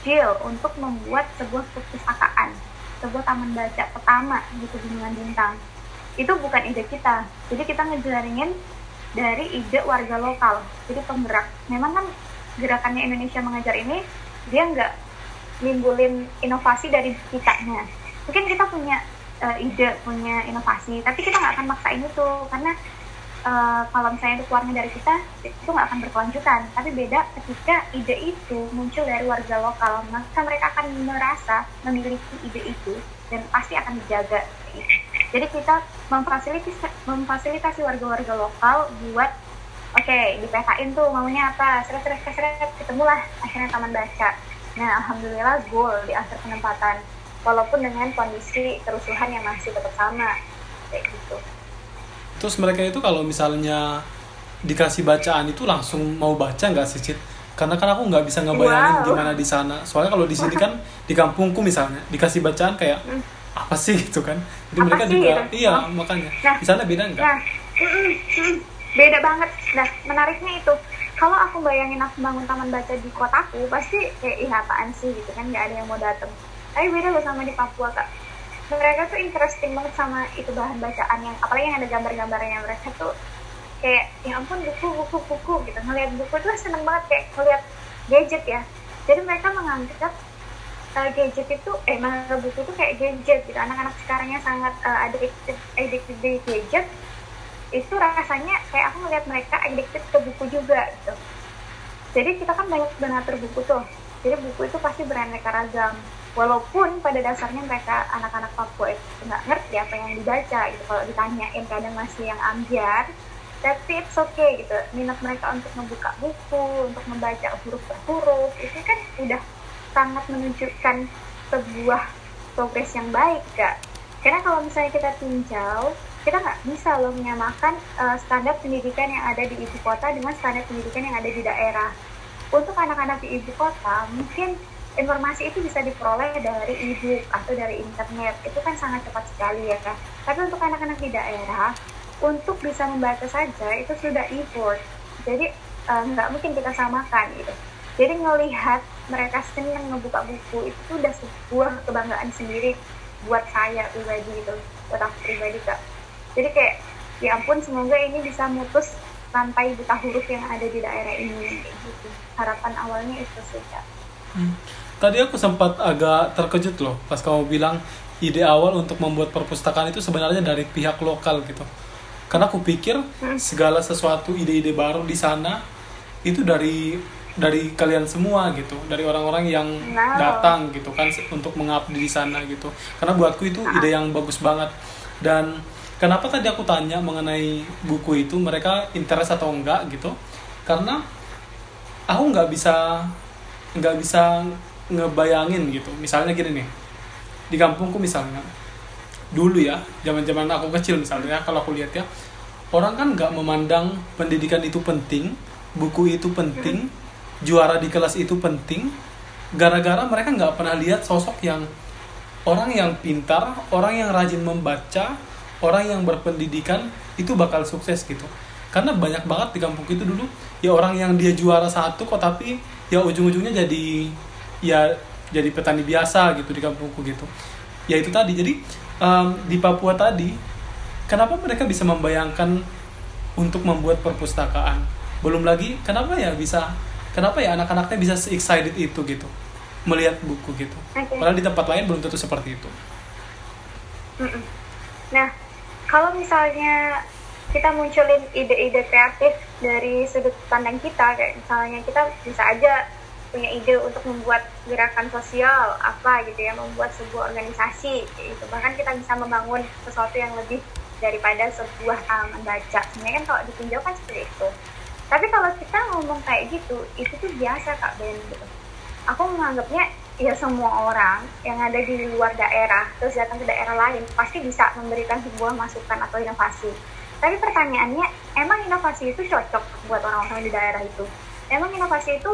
deal untuk membuat sebuah perpustakaan sebuah taman baca pertama di Pegunungan Bintang. Itu bukan ide kita. Jadi kita ngejaringin dari ide warga lokal. Jadi penggerak. Memang kan gerakannya Indonesia mengajar ini dia nggak nimbulin inovasi dari kitanya. Mungkin kita punya uh, ide punya inovasi tapi kita nggak akan maksain itu. Karena uh, kalau misalnya itu keluarnya dari kita itu nggak akan berkelanjutan. Tapi beda ketika ide itu muncul dari warga lokal. Maka mereka akan merasa memiliki ide itu dan pasti akan dijaga. Jadi kita memfasilitasi memfasilitasi warga-warga lokal buat oke okay, dipetain tuh maunya apa? Seret seret seret ketemulah. Akhirnya taman baca. Nah, alhamdulillah goal di akhir penempatan, walaupun dengan kondisi kerusuhan yang masih tetap sama, kayak gitu. Terus mereka itu kalau misalnya dikasih bacaan itu langsung mau baca nggak sih, Cit? Karena kan aku nggak bisa ngebayangin wow. gimana di sana. Soalnya kalau di sini kan di kampungku misalnya dikasih bacaan kayak hmm. apa sih gitu kan? Jadi apa mereka sih, juga gitu? iya oh. makanya. Nah, di sana beda nggak? Nah, beda banget. Nah, menariknya itu kalau aku bayangin aku bangun taman baca di kotaku pasti kayak ih apaan sih gitu kan nggak ada yang mau dateng tapi beda loh sama di Papua kak mereka tuh interesting banget sama itu bahan bacaan yang apalagi yang ada gambar-gambarnya mereka tuh kayak ya ampun buku buku buku gitu. Ngeliat buku tuh seneng banget kayak ngeliat gadget ya. Jadi mereka menganggap uh, gadget itu eh manga buku tuh kayak gadget gitu. Anak-anak sekarangnya sangat uh, addicted addicted di gadget itu rasanya kayak aku ngeliat mereka addicted ke buku juga gitu. Jadi kita kan banyak donatur buku tuh. Jadi buku itu pasti beraneka ragam walaupun pada dasarnya mereka anak-anak Papua itu nggak ngerti apa yang dibaca gitu kalau ditanyain kadang masih yang ambiar tapi it's okay gitu minat mereka untuk membuka buku untuk membaca huruf per huruf itu kan udah sangat menunjukkan sebuah progres yang baik kak karena kalau misalnya kita tinjau kita nggak bisa loh menyamakan uh, standar pendidikan yang ada di ibu kota dengan standar pendidikan yang ada di daerah. Untuk anak-anak di ibu kota, mungkin informasi itu bisa diperoleh dari ibu atau dari internet. Itu kan sangat cepat sekali ya kan. Tapi untuk anak-anak di daerah, untuk bisa membaca saja itu sudah effort. Jadi uh, nggak mungkin kita samakan gitu. Jadi ngelihat mereka senang ngebuka buku itu sudah sebuah kebanggaan sendiri buat saya pribadi itu, buat aku pribadi kak jadi kayak ya ampun semoga ini bisa mutus rantai buta huruf yang ada di daerah ini gitu harapan awalnya itu sih hmm. Tadi aku sempat agak terkejut loh pas kamu bilang ide awal untuk membuat perpustakaan itu sebenarnya dari pihak lokal gitu. Karena aku pikir hmm. segala sesuatu ide-ide baru di sana itu dari dari kalian semua gitu dari orang-orang yang no. datang gitu kan untuk mengabdi di sana gitu. Karena buatku itu ide yang bagus banget. Dan kenapa tadi aku tanya mengenai buku itu mereka interest atau enggak gitu? Karena aku nggak bisa nggak bisa ngebayangin gitu. Misalnya gini nih di kampungku misalnya dulu ya zaman zaman aku kecil misalnya kalau aku lihat ya orang kan nggak memandang pendidikan itu penting buku itu penting juara di kelas itu penting. Gara-gara mereka nggak pernah lihat sosok yang orang yang pintar orang yang rajin membaca orang yang berpendidikan itu bakal sukses gitu. Karena banyak banget di kampung itu dulu ya orang yang dia juara satu kok tapi ya ujung-ujungnya jadi ya jadi petani biasa gitu di kampungku gitu. Ya itu tadi. Jadi um, di Papua tadi kenapa mereka bisa membayangkan untuk membuat perpustakaan? Belum lagi kenapa ya bisa kenapa ya anak-anaknya bisa se excited itu gitu? Melihat buku gitu. Okay. padahal di tempat lain belum tentu seperti itu. Nah kalau misalnya kita munculin ide-ide kreatif dari sudut pandang kita kayak misalnya kita bisa aja punya ide untuk membuat gerakan sosial apa gitu ya membuat sebuah organisasi gitu bahkan kita bisa membangun sesuatu yang lebih daripada sebuah taman baca sebenarnya kan kalau ditinjau kan seperti itu tapi kalau kita ngomong kayak gitu itu tuh biasa kak Ben gitu aku menganggapnya ya semua orang yang ada di luar daerah terus datang ke daerah lain pasti bisa memberikan sebuah masukan atau inovasi. Tapi pertanyaannya, emang inovasi itu cocok buat orang-orang di daerah itu? Emang inovasi itu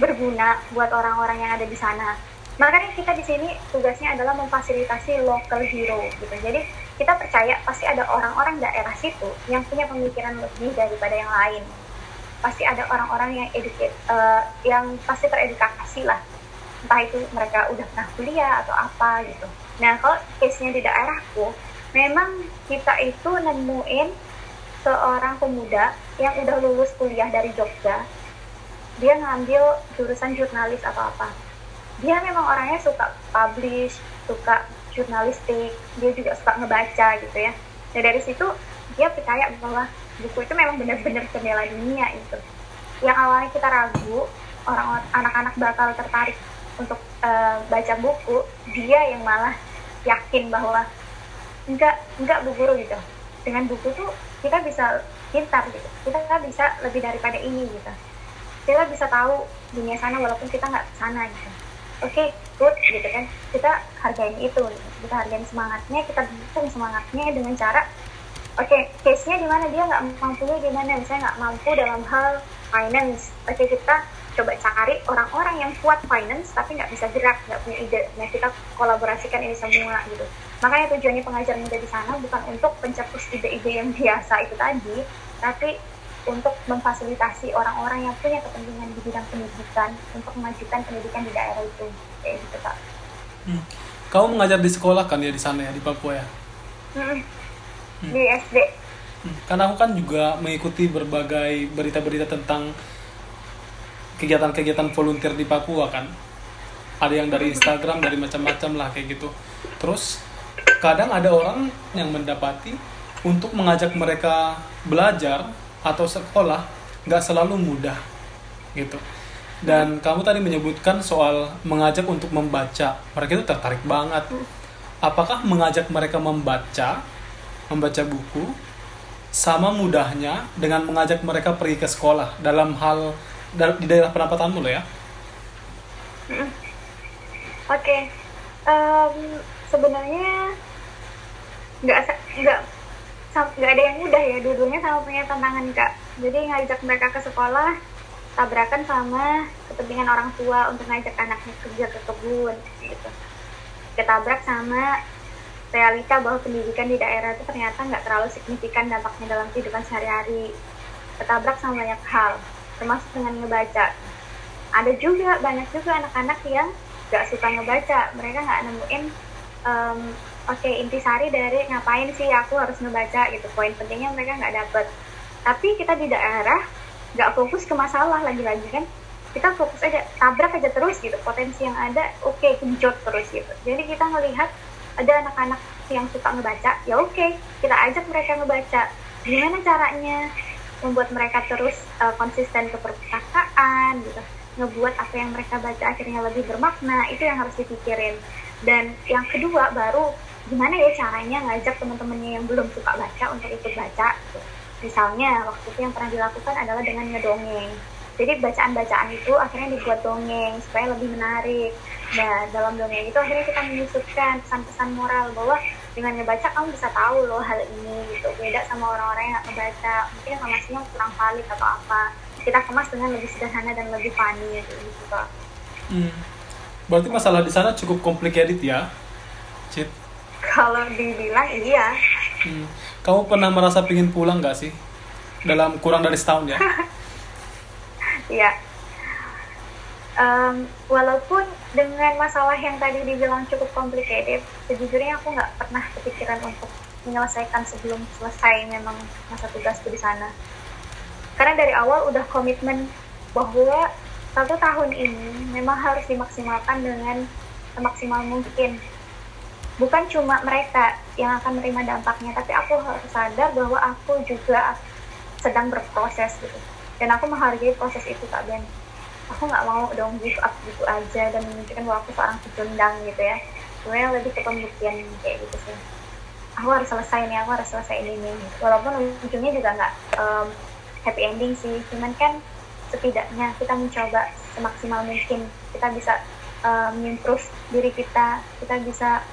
berguna buat orang-orang yang ada di sana? makanya kita di sini tugasnya adalah memfasilitasi local hero gitu. Jadi kita percaya pasti ada orang-orang daerah situ yang punya pemikiran lebih daripada yang lain. Pasti ada orang-orang yang educate uh, yang pasti teredukasi lah. Entah itu mereka udah pernah kuliah atau apa gitu. Nah kalau case-nya di daerahku memang kita itu nemuin seorang pemuda yang udah lulus kuliah dari Jogja dia ngambil jurusan jurnalis atau apa. Dia memang orangnya suka publish suka jurnalistik dia juga suka ngebaca gitu ya. Nah dari situ dia percaya bahwa buku itu memang benar-benar jendela dunia itu yang awalnya kita ragu orang anak-anak bakal tertarik untuk uh, baca buku dia yang malah yakin bahwa enggak enggak bu guru gitu. Dengan buku tuh kita bisa pintar gitu. Kita bisa lebih daripada ini gitu kita bisa tahu dunia sana walaupun kita nggak sana gitu. Oke okay, good gitu kan. Kita hargain itu gitu. kita hargain semangatnya kita dukung semangatnya dengan cara oke okay, case nya di mana? Dia nggak mampunya gimana misalnya nggak mampu dalam hal finance. Oke okay, kita coba cari orang-orang yang kuat finance tapi nggak bisa gerak nggak punya ide. Nah kita kolaborasikan ini semua gitu. Makanya tujuannya pengajar di sana bukan untuk pencetus ide-ide yang biasa itu tadi tapi untuk memfasilitasi orang-orang yang punya kepentingan di bidang pendidikan untuk memajukan pendidikan di daerah itu kayak gitu kak. Hmm. Kamu mengajar di sekolah kan ya di sana ya di Papua ya? Hmm. Hmm. Di SD. Hmm. Karena aku kan juga mengikuti berbagai berita-berita tentang kegiatan-kegiatan volunteer di Papua kan. Ada yang dari Instagram, dari macam-macam lah kayak gitu. Terus kadang ada orang yang mendapati untuk mengajak mereka belajar atau sekolah nggak selalu mudah gitu. Dan kamu tadi menyebutkan soal mengajak untuk membaca. Mereka itu tertarik banget. Apakah mengajak mereka membaca membaca buku sama mudahnya dengan mengajak mereka pergi ke sekolah? Dalam hal di daerah penampatanmu loh ya. Oke. Okay. um, sebenarnya nggak nggak nggak ada yang mudah ya dua-duanya sama punya tantangan kak. Jadi ngajak mereka ke sekolah tabrakan sama kepentingan orang tua untuk ngajak anaknya kerja ke kebun gitu. Ketabrak sama realita bahwa pendidikan di daerah itu ternyata nggak terlalu signifikan dampaknya dalam kehidupan sehari-hari. Ketabrak sama banyak hal termasuk dengan ngebaca. Ada juga banyak juga anak-anak yang nggak suka ngebaca. Mereka nggak nemuin um, oke intisari dari ngapain sih aku harus ngebaca gitu. Poin pentingnya mereka nggak dapet. Tapi kita di daerah nggak fokus ke masalah lagi-lagi kan. Kita fokus aja tabrak aja terus gitu. Potensi yang ada oke okay, genjot terus gitu. Jadi kita melihat ada anak-anak yang suka ngebaca ya oke okay, kita ajak mereka ngebaca. Gimana caranya membuat mereka terus uh, konsisten ke perpustakaan gitu. Ngebuat apa yang mereka baca akhirnya lebih bermakna itu yang harus dipikirin. Dan yang kedua baru gimana ya caranya ngajak teman-temannya yang belum suka baca untuk ikut baca? Misalnya waktu itu yang pernah dilakukan adalah dengan ngedongeng. Jadi bacaan-bacaan itu akhirnya dibuat dongeng supaya lebih menarik. Nah dalam dongeng itu akhirnya kita menyusupkan pesan-pesan moral bahwa dengan ngebaca kamu bisa tahu loh hal ini gitu. Beda sama orang-orang yang nggak ngebaca. Mungkin informasinya kurang valid atau apa. Kita kemas dengan lebih sederhana dan lebih funny gitu, gitu. Hmm. Berarti masalah di sana cukup complicated ya, Cit? Kalau dibilang iya. Hmm. kamu pernah merasa pingin pulang nggak sih? Dalam kurang dari setahun ya? Iya. Um, walaupun dengan masalah yang tadi dibilang cukup complicated sejujurnya aku nggak pernah kepikiran untuk menyelesaikan sebelum selesai memang masa tugasku di sana. Karena dari awal udah komitmen bahwa satu tahun ini memang harus dimaksimalkan dengan semaksimal mungkin bukan cuma mereka yang akan menerima dampaknya tapi aku harus sadar bahwa aku juga sedang berproses gitu. Dan aku menghargai proses itu kak Ben. Aku nggak mau dong give up gitu aja dan menunjukkan bahwa aku seorang pecundang gitu ya. Sebenarnya lebih ke pembuktian kayak gitu sih. Aku harus selesai nih aku harus selesai ini nih. Walaupun ujungnya juga nggak um, happy ending sih. Cuman kan setidaknya kita mencoba semaksimal mungkin. Kita bisa um, improve diri kita. Kita bisa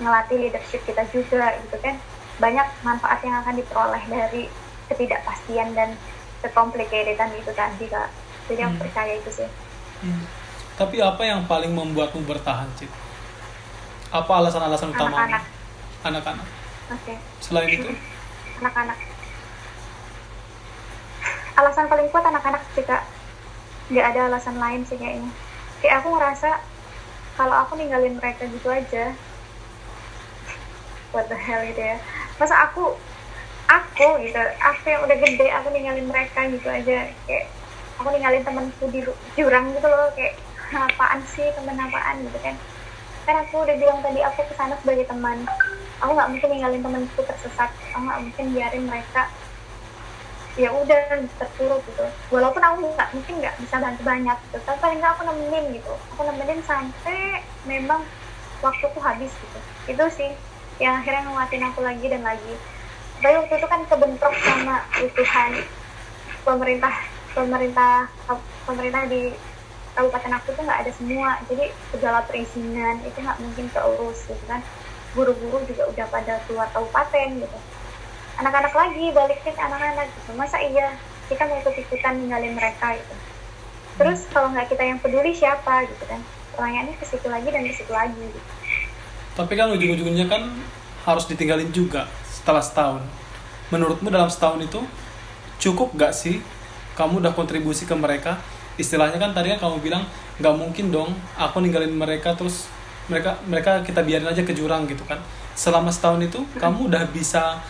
ngelatih leadership kita juga gitu kan. Banyak manfaat yang akan diperoleh dari ketidakpastian dan kecomplicatedan itu tadi kak. Jadi hmm. aku percaya itu sih. Hmm. tapi apa yang paling membuatmu bertahan Cit apa alasan-alasan utama Anak-anak. anak-anak. Oke. Selain itu? Anak-anak. Alasan paling kuat anak-anak sih kak. Nggak ada alasan lain sih kayaknya. Kayak aku ngerasa kalau aku ninggalin mereka gitu aja what the hell gitu ya. Masa aku aku gitu aku yang udah gede aku ninggalin mereka gitu aja. Kayak aku ninggalin temenku di jurang gitu loh kayak apaan sih temen apaan? gitu kan. Kan aku udah bilang tadi aku ke sana sebagai teman. Aku nggak mungkin ninggalin temenku tersesat. Aku nggak mungkin biarin mereka ya udah terpuruk gitu. Walaupun aku nggak mungkin nggak bisa bantu banyak gitu tapi paling nggak aku nemenin gitu. Aku nemenin sampai memang waktuku habis gitu. Itu sih yang akhirnya nguatin aku lagi dan lagi. Tapi waktu itu kan kebentrok sama utuhan pemerintah pemerintah pemerintah di kabupaten aku tuh nggak ada semua. Jadi segala perizinan itu nggak mungkin keurus gitu kan. Guru-guru juga udah pada keluar kabupaten gitu. Anak-anak lagi balikin anak-anak gitu. Masa iya? Kita mau ikut ikutan ninggalin mereka gitu. Terus kalau nggak kita yang peduli siapa gitu kan? Pertanyaannya ke situ lagi dan ke situ lagi gitu. Tapi kan ujung-ujungnya kan harus ditinggalin juga setelah setahun. Menurutmu dalam setahun itu cukup gak sih kamu udah kontribusi ke mereka? Istilahnya kan tadi kan kamu bilang nggak mungkin dong aku ninggalin mereka terus mereka mereka kita biarin aja ke jurang gitu kan. Selama setahun itu kamu udah bisa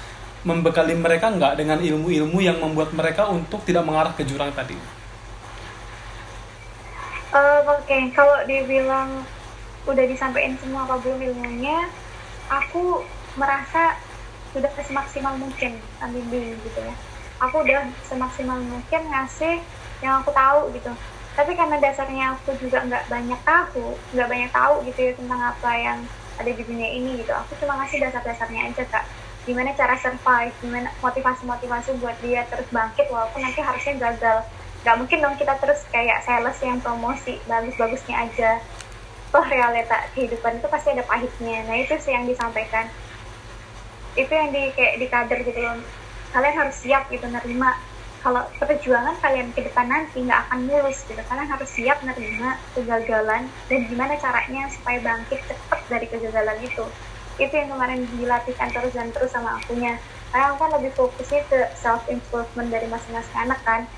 membekali mereka nggak dengan ilmu-ilmu yang membuat mereka untuk tidak mengarah ke jurang tadi? Eh, Oke, kalau dibilang udah disampaikan semua apa belum ilmunya, aku merasa sudah semaksimal mungkin ambil gitu ya. Aku udah semaksimal mungkin ngasih yang aku tahu gitu. Tapi karena dasarnya aku juga nggak banyak tahu, nggak banyak tahu gitu ya tentang apa yang ada di dunia ini gitu. Aku cuma ngasih dasar-dasarnya aja kak. Gimana cara survive, gimana motivasi-motivasi buat dia terus bangkit walaupun nanti harusnya gagal nggak mungkin dong kita terus kayak sales yang promosi bagus-bagusnya aja toh realita kehidupan itu pasti ada pahitnya. Nah itu sih yang disampaikan. Itu yang di kayak di kader gitu loh. Kalian harus siap gitu nerima. Kalau perjuangan kalian ke depan nanti nggak akan mulus gitu. Kalian harus siap nerima kegagalan dan gimana caranya supaya bangkit cepet dari kegagalan itu. Itu yang kemarin dilatihkan terus dan terus sama akunya. Karena aku kan lebih fokusnya ke self improvement dari masing-masing anak kan.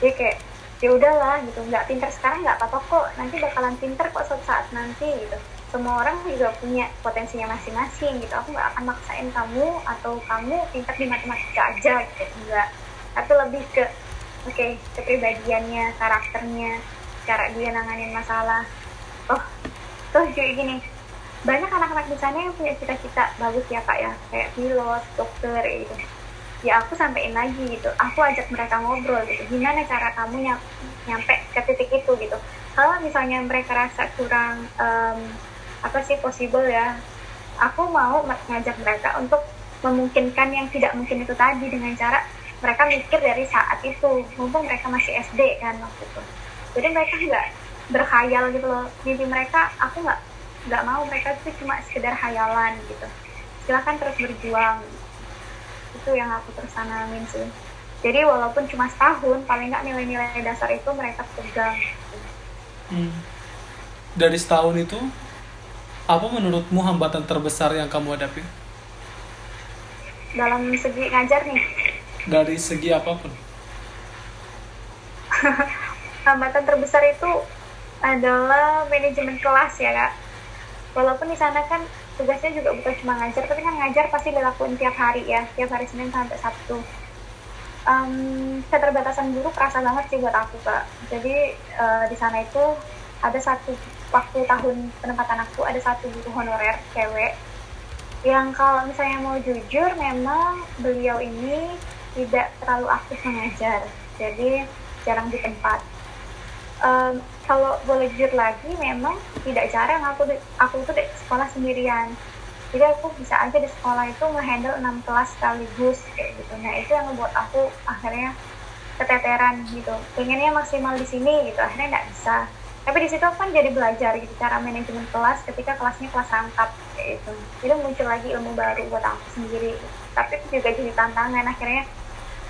Jadi kayak ya udahlah gitu. Nggak pinter sekarang nggak apa-apa kok. Nanti bakalan pinter kok suatu saat nanti gitu. Semua orang juga punya potensinya masing-masing gitu. Aku nggak akan maksain kamu atau kamu pinter di matematika aja gitu. Enggak tapi lebih ke oke okay, kepribadiannya karakternya cara dia nanganin masalah. Oh tuh juga gini. Banyak anak-anak di sana yang punya cita-cita bagus ya kak ya. Kayak pilot dokter gitu ya aku sampein lagi gitu. Aku ajak mereka ngobrol gitu. Gimana cara kamu nyam, nyampe ke titik itu gitu. Kalau misalnya mereka rasa kurang um, apa sih possible ya aku mau ngajak mereka untuk memungkinkan yang tidak mungkin itu tadi dengan cara mereka mikir dari saat itu. Mumpung mereka masih SD kan waktu itu. Jadi mereka nggak berkhayal gitu loh. Mimpi mereka aku nggak nggak mau mereka itu cuma sekedar hayalan gitu. Silakan terus berjuang itu yang aku terus tanamin sih. Jadi walaupun cuma setahun paling nggak nilai-nilai dasar itu mereka pegang. Hmm. dari setahun itu apa menurutmu hambatan terbesar yang kamu hadapi? Dalam segi ngajar nih. Dari segi apa pun. Hambatan terbesar itu adalah manajemen kelas ya kak. Walaupun di sana kan tugasnya juga bukan cuma ngajar tapi kan ngajar pasti dilakuin tiap hari ya tiap hari Senin sampai Sabtu. Um, keterbatasan guru kerasa banget sih buat aku kak. Jadi uh, di sana itu ada satu waktu tahun penempatan aku ada satu guru honorer cewek yang kalau misalnya mau jujur memang beliau ini tidak terlalu aktif mengajar. Jadi jarang di tempat. Um, kalau boleh jujur lagi memang tidak jarang aku aku tuh di sekolah sendirian. Jadi aku bisa aja di sekolah itu ngehandle 6 kelas sekaligus kayak gitu. Nah itu yang membuat aku akhirnya keteteran gitu. Pengennya maksimal di sini gitu akhirnya nggak bisa. Tapi di situ kan jadi belajar gitu cara manajemen kelas ketika kelasnya kelas rangkap kayak gitu. Jadi muncul lagi ilmu baru buat aku sendiri. Tapi itu juga jadi tantangan akhirnya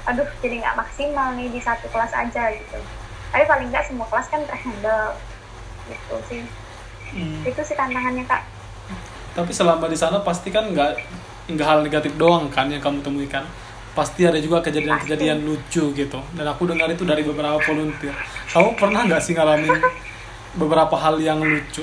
aduh jadi nggak maksimal nih di satu kelas aja gitu tapi paling nggak semua kelas kan terhandle gitu sih Hmm. itu sih tantangannya kak Tapi selama di sana pasti kan nggak nggak hal negatif doang kan yang kamu temui kan. Pasti ada juga kejadian-kejadian lucu gitu. Dan aku dengar itu dari beberapa volunteer. Kamu pernah nggak sih ngalamin beberapa hal yang lucu?